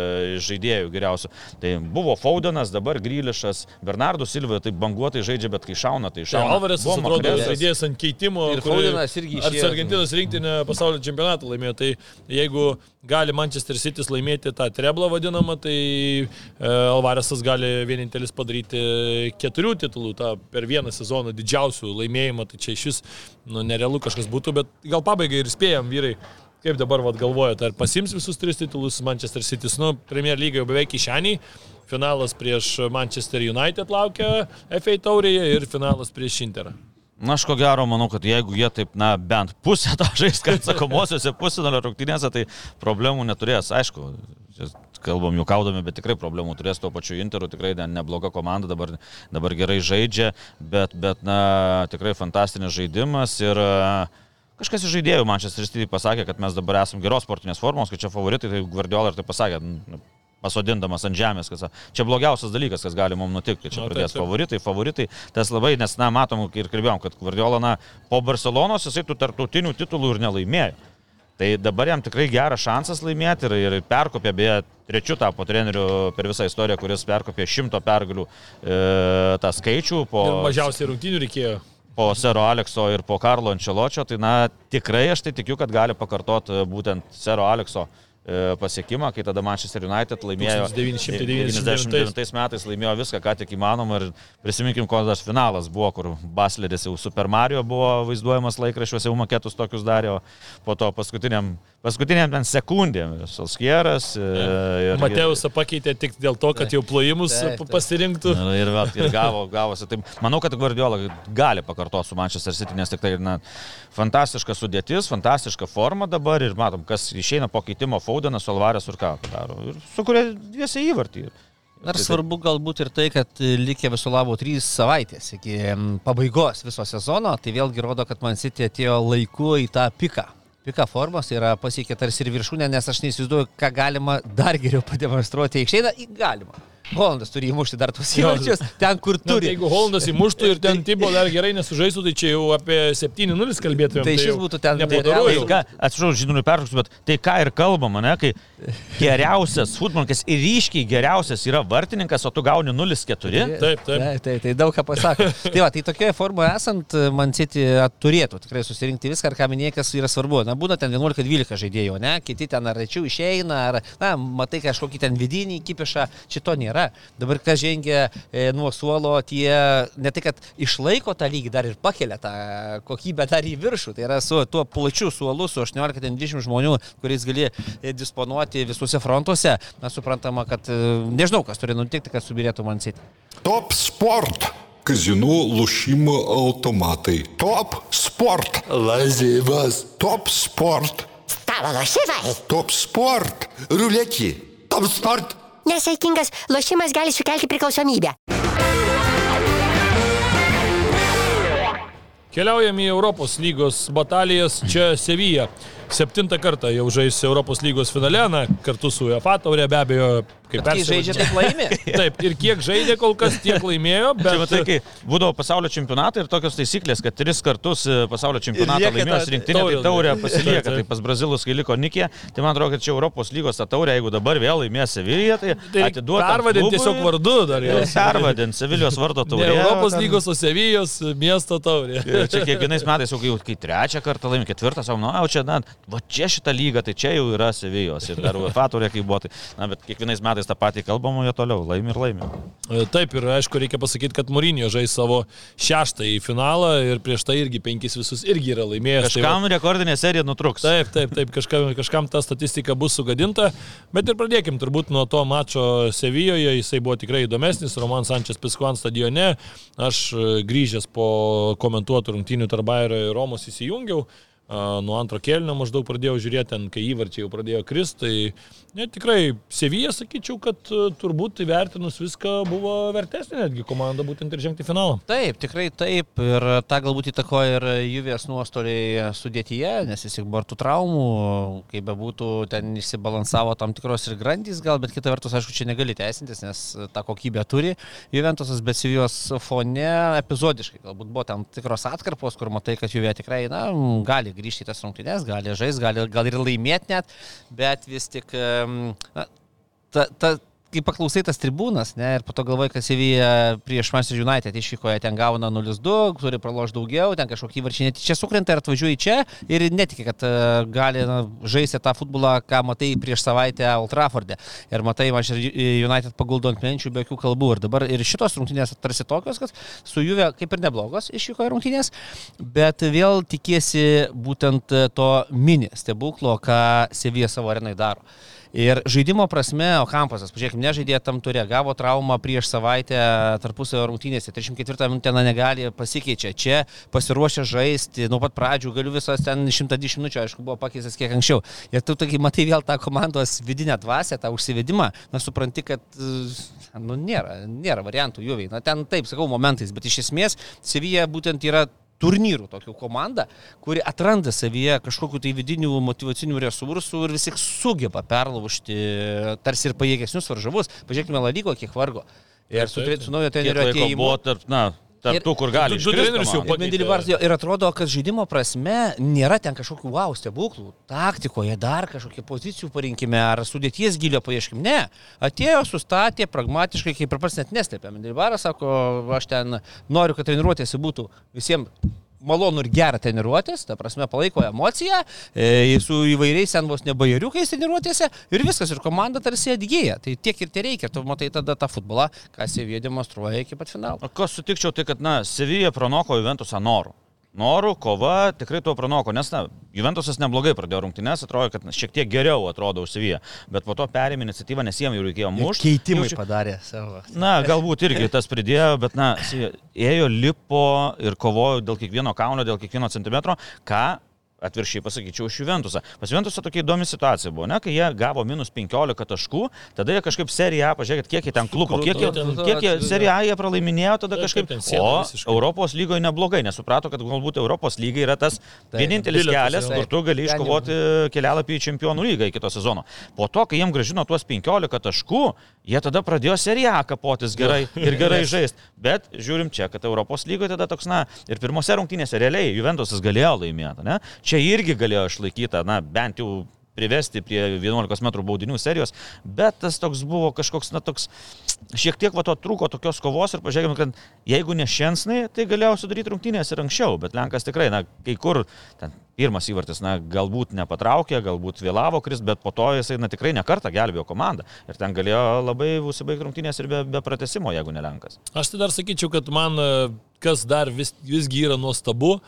žaidėjų geriausių. Tai buvo Faudenas, dabar Grylišas, Bernardo Silva, tai banguotai žaidžia, bet kai šauna, tai Tai šauna. Alvarės atrodo Mahrezas. Žaidėjas ant keitimo. Ir Faudenas irgi išėjo. Argentinos rinktinė pasaulio čempionatą laimėjo. Tai jeigu gali Manchester City laimėti tą treblą vadinamą, tai e, Alvarėsas gali vienintelis padaryti keturių titulų tą per vieną sezoną didžiausių laimėjimą. Tai čia iš vis nu, nerealu kažkas būtų, bet gal pabaigai ir spėjom vyrai. Kaip dabar vat, galvojate, ar pasims visus tris titulus Manchester City? Nu, Premier lyga jau beveik kišeniai. Finalas prieš Manchester United laukia FA taurėje ir finalas prieš Interą. Na, aš ko gero manau, kad jeigu jie taip, na, bent pusę tą žais, kad sakomosiuose pusėnalio rungtynėse, tai problemų neturės. Aišku, kalbam juokaudami, bet tikrai problemų turės tuo pačiu Interu, tikrai ne, nebloga komanda, dabar, dabar gerai žaidžia, bet, bet, na, tikrai fantastinis žaidimas ir a, Kažkas iš žaidėjų Manchester City pasakė, kad mes dabar esame geros sportinės formos, kad čia favoritai, tai Guardiola ir tai pasakė, nu, pasodindamas ant žemės, kas čia blogiausias dalykas, kas gali mums nutikti, kad čia taip, pradės taip. favoritai, favoritai, tas labai, nes, na, matom ir kalbėjom, kad Guardiola, na, po Barcelonos jisai tų tarptautinių titulų ir nelaimėjo. Tai dabar jam tikrai geras šansas laimėti ir, ir perkopė, beje, trečiu tapo treneriu per visą istoriją, kuris perkopė šimto pergalių e, tą skaičių po, Ir mažiausiai rungtynių reikėjo. po Sero Alekso ir po Karlo Ančeločio. Tai, na, tikrai aš tai tikiu, kad gali pakartoti būtent Sero Alekso e, pasiekimą, kai tada Manchester United laimėjo 1999 99 metais laimėjo viską, ką tik įmanoma. Ir prisiminkim, koks dar finalas buvo, kur Basleris jau Super Mario buvo vaizduojamas laikraščiuose, jau maketus tokius darė, po to paskutiniam, paskutiniam ten sekundėm Solskieras e, ir, Mateusą pakeitė tik dėl to, kad jau plojimus Taip, taip. pasirinktų. Ir, ir, vėl, ir gavo, gavosi. Tai manau, kad Guardiola gali pakartoti su Manchester City, nes tik tai na, fantastiška sudėtis, fantastiška forma dabar ir matom, kas išeina po keitimo Faudenas, Alvarės ir ką padaro. Ir sukuria dviesią įvartį. Dar svarbu galbūt ir tai, kad likė viso labo trys savaitės iki pabaigos viso sezono, tai vėlgi rodo, kad Man City atėjo laiku į tą piką. Pika formos yra pasiekė tarsi ir viršūnę, nes aš neįsivaizduoju, ką galima dar geriau pademonstruoti aikštėje. Galima. Holandas turi įmušti dar tuos įvarčius ten, kur Na, turi. jeigu Hollandas įmuštų ir ten Tibo dar gerai nesužaistų, tai čia jau apie 7-0 kalbėtumėm. Tai šis jau būtų ten nepadoru Tai atsiprašau, žinau, pertrauksiu, bet tai ką ir kalbama, ne, kai geriausias futbolininkas ir ryškiai geriausias yra vartininkas, o tu gauni 0-4. Taip, taip. Taip, taip, tai daug ką pasako. tai va, tai tokioje formoje esant, Man City turėtų tikrai susirinkti viską, ar ką minėjai, kas yra svarbu. Na, būna ten 11-12 žaidėjų, ne, kiti ten ar rečiau išeina, ar, na, matai kažkokį ten vidinį kipišą, šito nėra nėra. Dabar, kas žengia e, nuo suolo, tie ne tik, kad išlaiko tą lygį, dar ir pakelia tą kokybę dar į viršų. Tai yra su tuo plačiu suolu, su 18-20 žmonių, kuriais gali e, disponuoti visuose frontuose. Mes suprantama, kad e, nežinau, kas turi nutikti, kad subirėtų man sėti. Top sport! kazinų lošimo automatai. Top sport. Lazivas. Top sport. Stalo lošimai. Top sport. Ruletė. Top sport. Nesaikingas lošimas gali sukelti priklausomybę. Keliaujam į Europos lygos batalijas čia Sevija. Septintą kartą jau žais Europos lygos finale, na, kartu su UEFA taurė be abejo, kaip Kai žaidžia, taip laimi. Taip, ir kiek žaidė kol kas, tiek laimėjo, Bet... Bet... matai, kai būdavo pasaulio čempionatai ir tokios taisyklės, kad tris kartus e, pasaulio čempionatą ta rinktinė, tai taurė. taurė pasilieka. Tai pas brazilus, kai liko Nikė, tai man atrodo, kad čia Europos lygos ta taurė, jeigu dabar vėl laimės Sevilija, tai, Tai atiduoda. pervadinti tiesiog vardu dar jau. Pervadinti Sevilijos vardo Ne taurę. Europos lygos, o Sevijos miesto taurė. Ir čia kiekvienais metais, jau kai, kai trečią kartą laimė, ketvirtą savo, na, o čia, na, va čia šitą lygą, tai čia jau yra Sevijos ir dar UEFA turė, kai buvo, tai, na, bet kiekvienais metais tą patį kalbam, jie toliau laimi ir laimi. E, Taip, ir aišku, reikia pasakyti, kad Mūrinio žais savo šeštąjį finalą ir prieš tai irgi penkis visus irgi yra laimėjęs. Tai va- Kažkam rekordinė serija nutruks. Taip, taip, taip, kažkam, kažkam ta statistika bus sugadinta, bet ir pradėkim turbūt nuo to mačo Sevijoje, jisai buvo tikrai įdomesnis, Roman Sančias Piskuan stadione, aš e, grįžęs po komentuotų rungtynių tarp Bairio ir Romos įsijungiau, nuo antro kelnio maždaug pradėjau žiūrėti, ten, kai įvarčiai jau pradėjo kristi, tai ne, tikrai Sevija, sakyčiau, kad e, turbūt įvertinus viską buvo vertesnė netgi komanda būtent ir žengti finalą. Taip, tikrai taip. Ir tą galbūt įtakoja ir Juvės nuostoliai sudėtyje, nes tik buvo tų traumų, kaip bebūtų, ten išsibalansavo tam tikros ir grandys, gal, bet kita vertus, aišku, čia negali teisintis, nes tą kokybę turi Juventusas, bet Sevijos fone epizodiškai galbūt buvo tam tikros atkarpos, kur matai, kad Juvė tikrai, na, gali grįžti į tas rungtynes, gali žaisti, gali gal ir laimėti net, bet vis tik, na, ta, ta, kai paklausai tas tribūnas, ne, ir po to galvoji, kad Sevija prieš Manchester United išvykoje ten gauna 0-2, turi praloš daugiau, ten kažkokį varčiai netyčia sukrenta ir atvažiuoji čia ir netiki, kad e, gali na, žaisti tą futbolą, ką matai prieš savaitę Old Trafford'e. Ir matai, Manchester United paguldo ant menčių be jokių kalbų. Ir dabar ir šitos rungtynės tarsi tokios, kad su Juve kaip ir neblogos išvykoje rungtynės, bet vėl tikėsi būtent to mini stebuklo, ką Sevija savo arenai daro. Ir žaidimo prasme, o Kampasas, pažiūrėkime, nežaidė tam turė, gavo traumą prieš savaitę tarpusavio rungtynėse, 34 minutę negali, pasikeičia, čia pasiruošę žaisti, nuo pat pradžių galiu visas ten 110 minučių, aišku, buvo pakeistas kiek anksčiau. Ir tu taigi matai vėl tą komandos vidinę dvasę, tą užsivedimą, na supranti, kad nu, nėra, nėra variantų juviai. Na ten taip, sakau, momentais, bet iš esmės Sevija būtent yra turnyrų tokių komanda, kuri atranda savyje kažkokiu tai vidinių motivacinių resursų ir vis tik sugeba perlaužti tarsi ir pajėgesnius varžovus. Pažiūrėkime, Lalygo kiek vargo. Ir su, su naujo trenerio atėjimu. buvo tarp, na, tarp Ir- tų, kur gali. Du- du trenerius jau pakeitė. Ir atrodo, kad žaidimo prasme nėra ten kažkokių wow stebuklų. Taktikoje dar kažkokie pozicijų parinkime ar sudėties gilio paieškim. Ne. Atėjo, sustatė, pragmatiškai, kaip ir pats net neslėpė. Mendilibaras sako, aš ten noriu, kad treniruotėse būtų visiems malonu ir gerą treniruotės, ta prasme palaiko emociją, e, su įvairiais sen vos nebajariukais treniruotėse ir viskas, ir komanda tarsi atgyja. Tai tiek ir tai reikia, tu matai tada tą futbolą, ką Sevija demonstruoja iki pat finalo. Ko sutikčiau, tai kad, na, Sevija pranoko Juventusą norų. Norų, kova tikrai tuo pranoko, nes, na, Juventusas neblogai pradėjo rungtynės, atrodo, kad šiek tiek geriau atrodo už Seviją, bet po to perėmė iniciatyvą, nes jiems jau reikėjo mušti. Keitimai Jaučiu- padarė savo. Na, galbūt irgi tas pridėjo, bet, na, ėjo, lipo ir kovojo dėl kiekvieno kauno, dėl kiekvieno centimetro, ką atviršiai pasakyčiau iš Juventusą. Pas Juventusą tokia įdomi situacija buvo, ne, kai jie gavo minus 15 taškų, tada jie kažkaip seriją, pažiūrėkit, kiek jie ten klupo, kiek jie, kiek jie seriją A jie pralaiminėjo, tada kažkaip, o. Europos lygoje neblogai, nesuprato, kad galbūt Europos lyga yra tas vienintelis kelias, kur tu gali iškovoti kelialapį į čempionų lygą į kito sezono. Po to, kai jiems gražino tuos 15 taškų, jie tada pradėjo seriją kapotis gerai ir gerai žaisti. Bet žiūrim čia, kad Europos lygoje tada toks, na, ir pirmose rungtynėse realiai Juventusas galėjo laimėti, ne? Čia irgi galėjo išlaikyti, na, bent jau privesti prie 11 m baudinių serijos, bet tas toks buvo kažkoks, na, toks, šiek tiek va to trūko tokios kovos ir pažiūrėkime, kad jeigu ne Šensnai, tai galėjau sudaryti rungtynės ir anksčiau, bet Lenkas tikrai, na, kai kur ten pirmas įvartis, na, galbūt nepatraukė, galbūt vėlavo kris, bet po to jisai, na, tikrai nekartą gelbėjo komandą ir ten galėjo labai užsibaigti rungtynės ir be, be pratesimo, jeigu ne Lenkas. Aš tai dar sakyčiau, kad man e, kas dar vis, visgi yra nuostabu,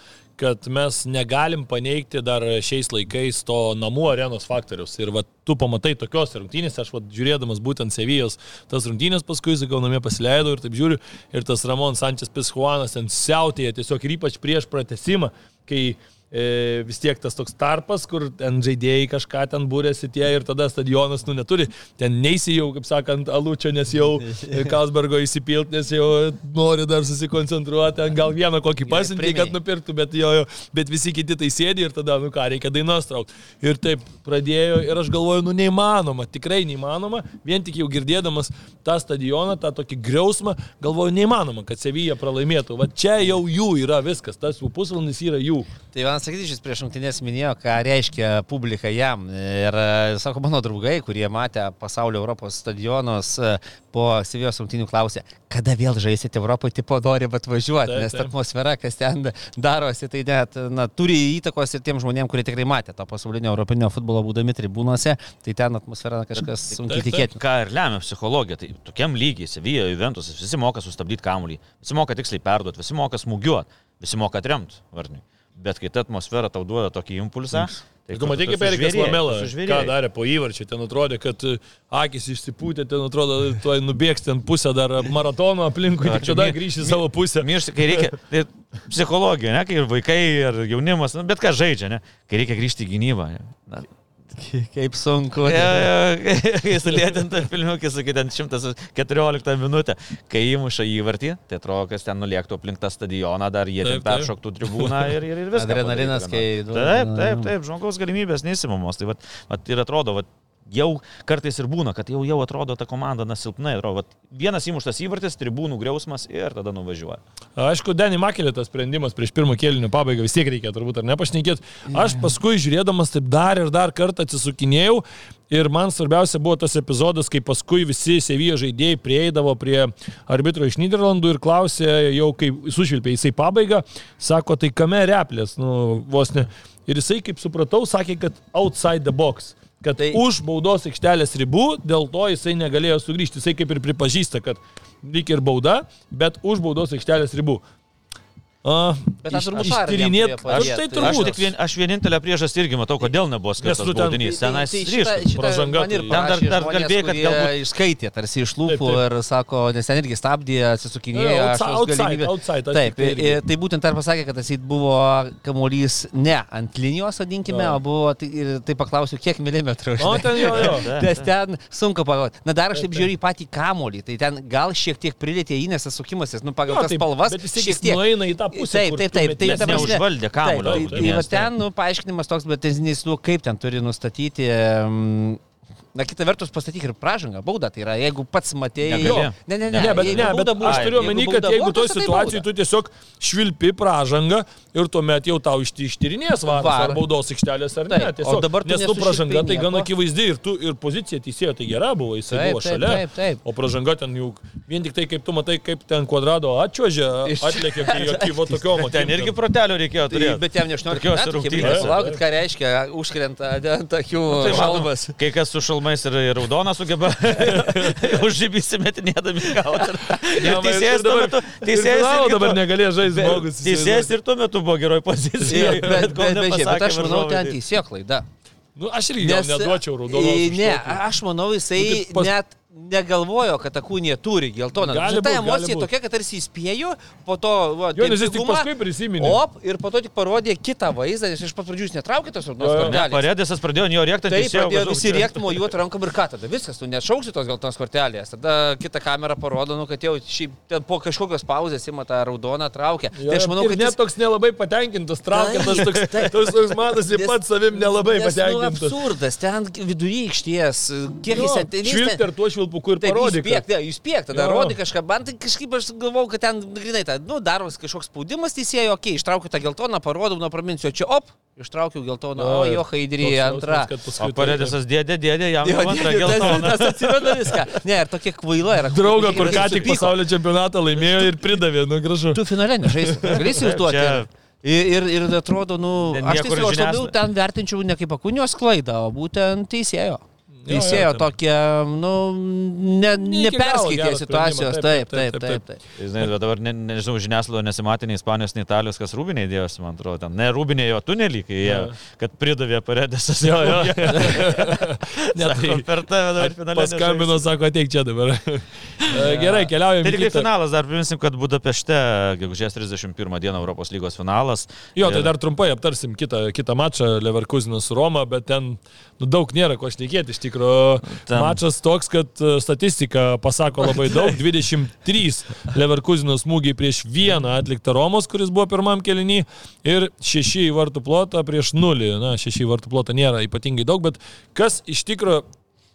kad mes negalim paneigti dar šiais laikais to namų arenos faktoriaus. Ir va, tu pamatai tokios rungtynės, aš va, žiūrėdamas būtent Sevijos tas rungtynės, paskui sakau, namie pasileidau ir taip žiūriu, ir tas Ramon Sančias Pishuanas ten siautėje tiesiog ir ypač prieš pratesimą, kai e, vis tiek tas toks tarpas, kur ten žaidėjai kažką ten būrėsi tie ir tada stadionas, nu, neturi, ten neįsijau, kaip sakant, alučio, nes jau Kalsbergo įsipilt, nes jau nori dar susikoncentruoti, ten gal vieną kokį pasiuntį, kad nupirktų, bet jo, jo, bet visi kiti tai sėdi ir tada, nu ką, reikia dainos traukti. Ir taip pradėjo ir aš galvoju, nu neįmanoma, tikrai neįmanoma, vien tik jau girdėdamas tą stadioną, tą tokį griausmą, galvoju, neįmanoma, kad Sevija pralaimėtų. Va čia jau jų yra viskas, tas jų pusvalandis yra jų. Tai Ivanas Sakytišis prieš rungtynės minėjo, ką reiškia publika jam. Ir e, sako, mano draugai, kurie matė pasaulio Europos stadionus e, po Sevijos rungtynių klausė, kada vėl žaisite Europoje, tipo nori atvažiuoti, nes ta atmosfera, kas ten darosi, tai net na, turi įtakos ir tiem žmonėm, kurie tikrai matė to pasaulinio europinio futbolo būdami tribūnose, tai ten atmosfera na, kažkas sunkiai tikėtina. Ką ir lemia psichologija, tai tokiam lygiai, Sevija, Juventus, visi moka sustabdyti kamuolį, visi moka tiksliai perduoti, visi moka smūgiuoti, visi moka atremti varniui. Bet kai ta atmosfera tau duoda tokį impulsą, tai Tu matai, kaip Erikas Lamela, ką darė po įvarčio, ten atrodė, kad e, akis išsipūtė, ten atrodo, tuoj nubėgs ten pusę dar maratono aplinkui, tik čia tada grįžti į savo pusę. Miršti, kai reikia. Tai psichologija, ne, kai ir vaikai, ir jaunimas, nu, bet ką žaidžia, ne, kai reikia grįžti į gynybą. ne. Na, Kaip sunku. Ja, ja, kai sulėtinta filmiukė, sakai, ten 114 minutę, kai įmuša įvartį, tai atrodo, kas ten nuliektų aplink tą stadioną, dar jie Taip, taip. peršoktų tribūną ir, ir, ir viskas. Adrenalinas, kai- Taip, taip, taip, žmogaus galimybės neįsimamos. Tai vat, vat, ir atrodo, vat, jau kartais ir būna, kad jau, jau atrodo ta komanda na silpnai. Atrodo, vienas įmuštas įvartis, tribūnų griausmas ir tada nuvažiuoja. Aišku, Denį Makelį tas sprendimas prieš pirmą kėlinio pabaigą vis tiek reikia turbūt ar nepašnekėti. Aš paskui žiūrėdamas taip dar ir dar kartą atsisukinėjau ir man svarbiausia buvo tas epizodas, kai paskui visi Sevijo žaidėjai prieidavo prie arbitro iš Niderlandų ir klausė, jau kai sušvilpė jisai pabaigą, sako, tai kame replės, nu, vos ne. Ir jisai, kaip supratau, sakė, kad outside the box. Kad tai... Už baudos aikštelės ribų, dėl to jisai negalėjo sugrįžti. Jisai kaip ir pripažįsta, kad lyg ir bauda, bet už baudos aikštelės ribų. A, Bet aš turbūt ištyrinėt, aš tai padėt. Aš, turbūt. tik vien, aš vienintelę priežastį irgi matau, kodėl nebuvo skirtas tu ten- baudinys. Tenais tai ryškus. pražanga Man ir tai- Ten dar- dar kalbėjai, kad galbūt- Išskaitė tarsi iš lūpų Taip, taip. ir sako, nes ten irgi stabdė, atsisukinėjo. Jo, aš outside- outside, outside, Taip, irgi. ir, tai būtent dar pasakė, kad tas buvo kamuolys ne ant linijos, vadinkime, o buvo, tai, ir tai paklausiu, kiek milimetrų. O ten jo, jo. Nes ten sunku pagalvoti. Na dar aš taip žiūriu į patį kamolį, tai ten gal šiek tiek prilėtė įnesas sukimasis, nu pagal tas spalvas. bet vis tiek jis nueina į tą pusę, Taip, taip, taip. tai prasme- neužvaldė kamuolio Taip, tai, tai gynėjas va ten. nu, paaiškinimas toks, bet teisinis, nu, kaip ten turi nustatyti. Um, Na, kita vertus, pastatyk ir pražangą, baudą. Tai yra, jeigu pats matėjai. Negali. Ne, ne, ne. Ne, bet, ne, bet aš turiu jeigu omeny, kad jeigu buvo, toj tai tu tiesiog švilpi pražangą ir tuomet jau tau ištyrinės varas Var. ar baudos aikštelės ar ne. Taip, Tiesiog, dabar nes tu pražanga tai gana akivaizdi ir, tu, ir pozicija teisėjo tai gera buvo, jisai Taip, buvo taip, šalia. taip, taip. O pražanga ten jau vien tik tai, kaip tu matai, kaip ten kvadrado atčiuožė, atlėkė, kai jokivo tokio Ten irgi protelio reikėjo Tai, turėti. bet jam ne 18 Tokiose metų. kaip rungtynėse. reikia Palaukit, ką reiškia, užkrenta ant akių Tai žalvas. Kai kas su šalmais ir ir raudoną sugeba užžybisi metinėdami gauti. Ir teisėjas tuo metu, teisėjas irgi dabar negalėjo žaisti Bet žmogus. Teisėjas ir tuo metu buvo geroj Bet, pozicijoje. bet, kol bet, bet, nepasakė bet aš manau, ten tai- teisėjo klaida. Nu, aš irgi gal neduočiau raudonos. Ne, aš manau, jisai Nu, tai pas- net negalvojo, kad akūnė turi geltoną. Gali Ta būt, emocija tokia, kad tarsi įspėjo, po to... Va, Jo, nes jis tik paskui prisiminė. Op, ir po to tik parodė kitą vaizdą, nes iš pat pradžių jis netraukė tos raudonos kortelės. Paredėsas pradėjo jo rėkti teisėjo. pradėjo visi rėkti mojuoti rankom ir ką tada viskas, tu nešauksi tos geltonos kortelės. Tada kita kamera parodo, nu, kad jau šiaip po kažkokios pauzės ima tą raudoną traukia. Jo, Tai aš manau, kad net jis... toks nelabai patenkintas, traukia tas toks, toks, toks matosi pats savim nelabai nes, nu, patenkintas. absurdas, ten vidury aikštės, kiek jis ten... švilpuku ir Taip, jūs parodyk. piek, ne, jūs piek, tada rodai kažką, man tai kažkaip aš galvau, kad ten, grinai, ta, nu, daromas kažkoks spaudimas teisėjo, okei, okay, ištraukiu tą geltoną, parodau, nu, praminsiu, o čia op, ištraukiu geltoną, o jo, haidrį, antrą. Paredėsas dėdė, dėdė, jam Jo, jau antrą geltoną. Tas atsimena viską. Ne, ir tokia kvaila yra. Draugą, kur ką tik pasaulio čempionatą laimėjo ir pridavė, nu gražu. Tu finale nežaisi. Galėsi užduoti. Čia- Ir, ir, ir atrodo, nu, aš tiesiog aš labiau ten vertinčiau ne kaip akūnios klaidą, o būtent teisėjo. Jo, jo, Teisėjo ten. tokia, nu, ne, neperskaitė situacijos. Taip, taip, taip, taip. Tai, Žinai, bet dabar, ne, nežinau, žiniasklaida nesimatė nei Ispanijos, nei Italijos, kas rūbiniai dėjosi, man atrodo, ten. Ne rūbiniai jo tunelį, kai jie, kad pridavė paredėsas. Jo, jo. Ne, tai per tave dabar finale. paskambino, sako, ateik čia dabar. E, Gerai, keliaujame. Tai tik finalas, dar priminsim, kad Budapešte, gegužės 31 dieną Europos lygos finalas. Jo, tai dar trumpai aptarsim kitą, kitą mačą Leverkusenas su Roma, bet ten nu, daug nėra ko šnekėti. Iš tikrųjų, Ten- mačas toks, kad e, statistika pasako labai daug. 23 Leverkuseno smūgiai prieš vieną atliktą Romos, kuris buvo pirmam kelinį, ir 6 į vartų plotą prieš 0. Na, 6 į vartų plotą nėra ypatingai daug, bet kas iš tikrųjų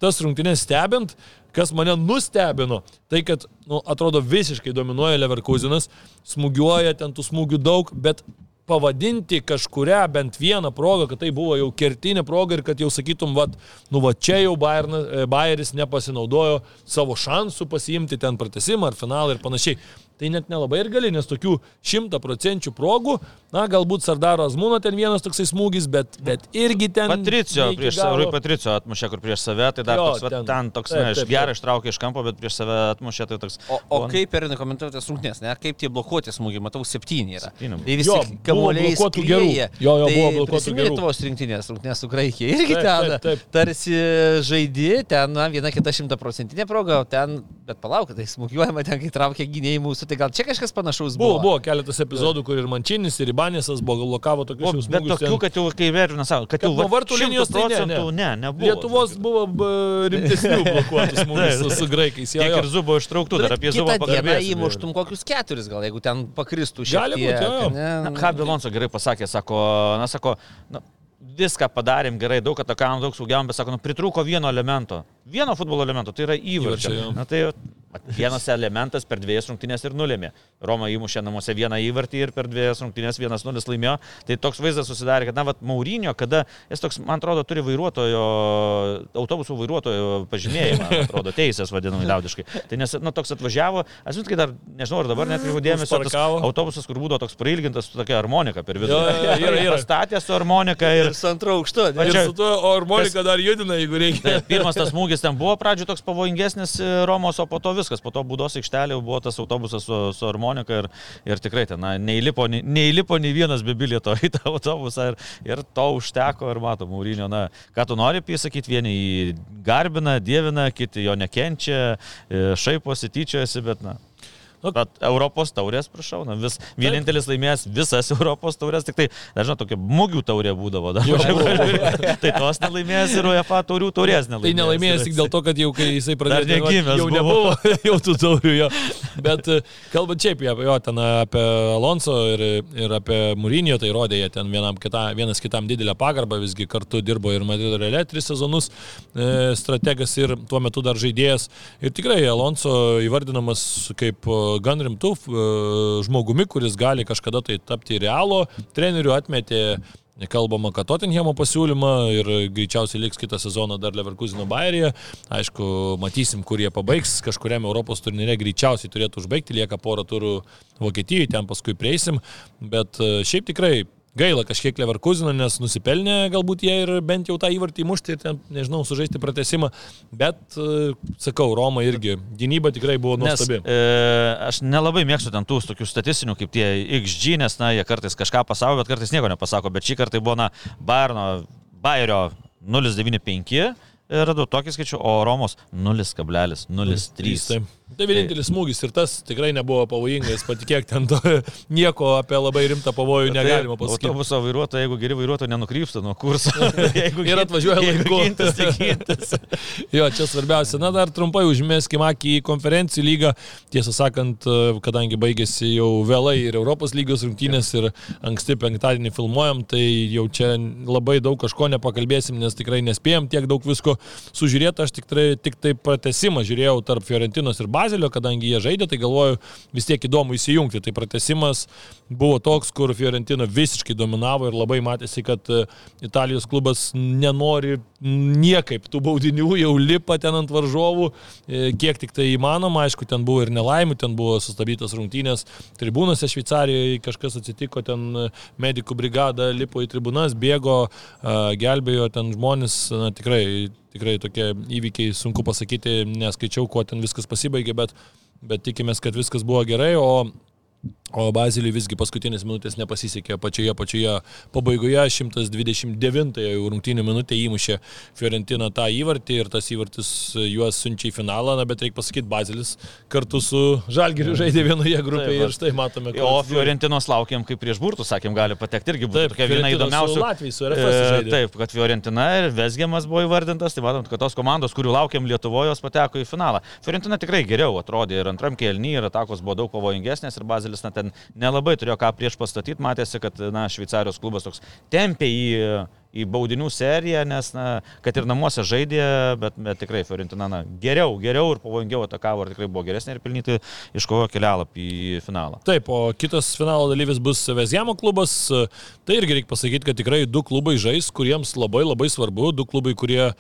tas rungtynės stebint, kas mane nustebino, tai kad, nu, atrodo, visiškai dominuoja Leverkusenas, smūgiuoja ten tų smūgių daug, bet pavadinti kažkuria bent vieną progą, kad tai buvo jau kertinė proga ir kad jau sakytum, va, nu va čia jau Bayernas, e, Bayeris nepasinaudojo savo šansų pasiimti ten pratesimą ar finalą ir panašiai. Tai net nelabai ir gali, nes tokių šimta procentų progų, na galbūt Sardaro Azmūno ten vienas toksai smūgis, bet, bet irgi ten... Patricio, prieš galo. Rui Patricio atmušė, kur prieš save, tai dar Jo, toks, va, ten. ten toks, Taip, aš taip, gerai taip. ištraukė iš kampo, bet prieš save atmušė, tai toks... O, o kaip ir nekomentuotas rungtynės, ne? Kaip tie blokuoti smūgiai, matau, septyni yra. Septyni. Tai visi Jo, buvo kamuoliai blokuotų gerų. Jo, jo, buvo blokuotų gerų. Lietuvos rinktinės rungtynės su Graikija. Irgi Taip, ten taip, taip. tarsi žaidži, ten na, viena kita šimtaprocentinė proga, o ten, bet palauk, tai smūgiuojama ten, kai traukia gynėjai mūsų, tai gal čia kažkas panašaus Buvo, buvo. buvo keletas epizodų, kur ir Mančinis, ir Ibanėsas buvo blokavo O, tokius bet smūgius tokių, ten. kad jau, kai Vervinas sako, kad jau nuo va, vartų linijos tai ne, 100 ne. ne, nebuvo. Lietuvos buvo rimtesnių blokuotų smūgių su, su graikais. Tiek ir Zubo ištrauktų, dar apie Zubą pakalbėsim. įmuštum kokius keturis, gal jeigu ten pakristų šiek Gali tiek. būt, jo, jo. ką Bilonso gerai pasakė, sako, na, sako, na, viską padarėm gerai, daug atakavom, daug saugiavom, bet sako, nu, pritrūko vieno elemento. Vieno futbolo elemento, tai yra įvarčio. Įvarčio. Na, tai vienas elementas per dviejas rungtynės ir nulėmė. Roma įmušė namuose vieną įvartį ir per dviejas rungtynės vienas nulis laimėjo. Tai toks vaizdas susidarė, kad, na, vat, Maurinio, kada jis toks, man atrodo, turi vairuotojo, autobusų vairuotojo pažymėjimą, atrodo, teisės vadinamai liaudiškai. Tai nes, na, toks atvažiavo, aš žinau, kai dar, nežinau, ar dabar net jau dėmesio, autobusas, kur būdavo toks prailgintas su tokia harmonika per vidurį. Jo, jo, yra, yra. Pastatė su harmonika ir Ir su antro aukštu. ne? Ir su tuo, o harmonika dar judina, jeigu reikia. Tai pirmas tas smūgis ten buvo pradžio toks pavojingesnis e, Romos, o po to viskas. Po to būdos aikštelė buvo tas autobusas su, su harmonika ir, ir tikrai ten na, neįlipo, nei- neįlipo nei vienas be bilieto į tą autobusą ir, ir to užteko ir matom, Mūrinio, na, ką tu nori pasakyti, vieni jį garbina, dievina, kiti jo nekenčia, e, šaiposi, tyčiojasi, bet na. Nu, Bet Europos taurės, prašau, na, vis, vienintelis laimėjęs visas Europos taurės, tik tai, nežinau, tokia mūgių taurė būdavo dar. Jo, tai tos nelaimėjęs ir UEFA taurių taurės Tai nelaimėjęs. nelaimėjęs tik dėl to, kad jau kai jisai pradėjo Dar negimęs jau buvo. nebuvo, jau tų taurių jo. Bet e, kalbant šiaip apie jo, ten apie Alonso ir, ir apie Mūrinio, tai rodė jie ten vienam kita, vienas kitam didelę pagarbą, visgi kartu dirbo ir Madrido Reale tris sezonus e, strategas ir tuo metu dar žaidėjas. Ir tikrai Alonso įvardinamas kaip e, gan rimtų e, žmogumi, kuris gali kažkada tai tapti realo treneriu, atmetė Kalbama, kad Tottenhamo pasiūlymą ir greičiausiai liks kitą sezoną dar Leverkusino Bayerėje. Aišku, matysim, kur jie pabaigs. Kažkuriam Europos turnyre greičiausiai turėtų užbaigti, lieka porą turų Vokietijoje, ten paskui prieisim. Bet e, šiaip tikrai gaila kažkiek Leverkusino, nes nusipelnė galbūt jie ir bent jau tą įvartį įmušti ir ten, nežinau, sužaisti pratesimą. Bet, e, sakau, Roma irgi gynyba tikrai buvo Nes nuostabi. e, aš nelabai mėgstu ten tų tokių statistinių kaip tie XG, nes, na, jie kartais kažką pasako, bet kartais nieko nepasako. Bet šį kartą tai buvo, na, Bayerno, Bayerio 0,95 ir radau tokį skaičių, o Romos 0,03. Tai vienintelis smūgis ir tas tikrai nebuvo pavojingas, patikėk, ten to, nieko apie labai rimtą pavojų negalima pasakyti. Autobuso vairuotojai, jeigu geri vairuotojai nenukrypsta nuo kurso, jeigu Ir atvažiuoja laiku. gintis, tai gintis. Jo, čia svarbiausia. Na, dar trumpai užmėskime akį į konferencijų lygą. Tiesą sakant, kadangi baigėsi jau vėlai ir Europos lygos rungtynės ir anksti penktadienį filmuojam, tai jau čia labai daug kažko nepakalbėsim, nes tikrai nespėjom tiek daug visko sužiūrėti. Aš tikrai tik tai pratesimą žiūrėjau tarp Fiorentinos ir Bazelio, kadangi jie žaidė, tai galvoju vis tiek įdomu įsijungti. Tai pratesimas buvo toks, kur Fiorentina visiškai dominavo ir labai matėsi, kad e, Italijos klubas nenori niekaip tų baudinių, jau lipa ten ant varžovų, e, kiek tik tai įmanoma, aišku, ten buvo ir nelaimių, ten buvo sustabdytas rungtynės tribūnose Šveicarijoje, kažkas atsitiko, ten e, medikų brigada lipo į tribūnas, bėgo, e, gelbėjo ten žmonės, na, tikrai, tikrai tokie įvykiai, sunku pasakyti, neskaičiau, kuo ten viskas pasibaigė, bet, bet tikimės, kad viskas buvo gerai, o O Baziliui visgi paskutinės minutės nepasisekė pačioje pačioje pabaigoje, 129 jau rungtynių minutė įmušė Fiorentina tą įvartį ir tas įvartis juos siunčia į finalą, na, bet reikia pasakyti, Bazilis kartu su Žalgiriu žaidė vienoje grupėje Taip, ir štai matome, O Fiorentinos laukiam, kaip prieš burtų, sakėm, gali patekti irgi būtų Taip, tokia viena įdomiausių. Latvijais, su RFS žaidė. Taip, kad Fiorentina ir Vesgiamas buvo įvardintas, tai matom, kad tos komandos, kurių laukiam Lietuvoje, jos pateko į finalą. Fiorentina tikrai geriau atrodė ir antram kelnyje, ir atakos buvo daug pavojingesnės, ir Bazilis na, ten nelabai turėjo ką prieš pastatyti, matėsi, kad na, Šveicarijos klubas toks tempė į, į baudinių seriją, nes, na, kad ir namuose žaidė, bet, bet tikrai Fiorentina na, geriau, geriau ir pavojingiau atakavo, ir tikrai buvo geresnė ir pelnyti iškovojo kelialapį į finalą. Taip, o kitas finalo dalyvis bus Vezjamo klubas. Tai irgi reikia pasakyti, kad tikrai du klubai žais, kuriems labai labai svarbu, du klubai, kurie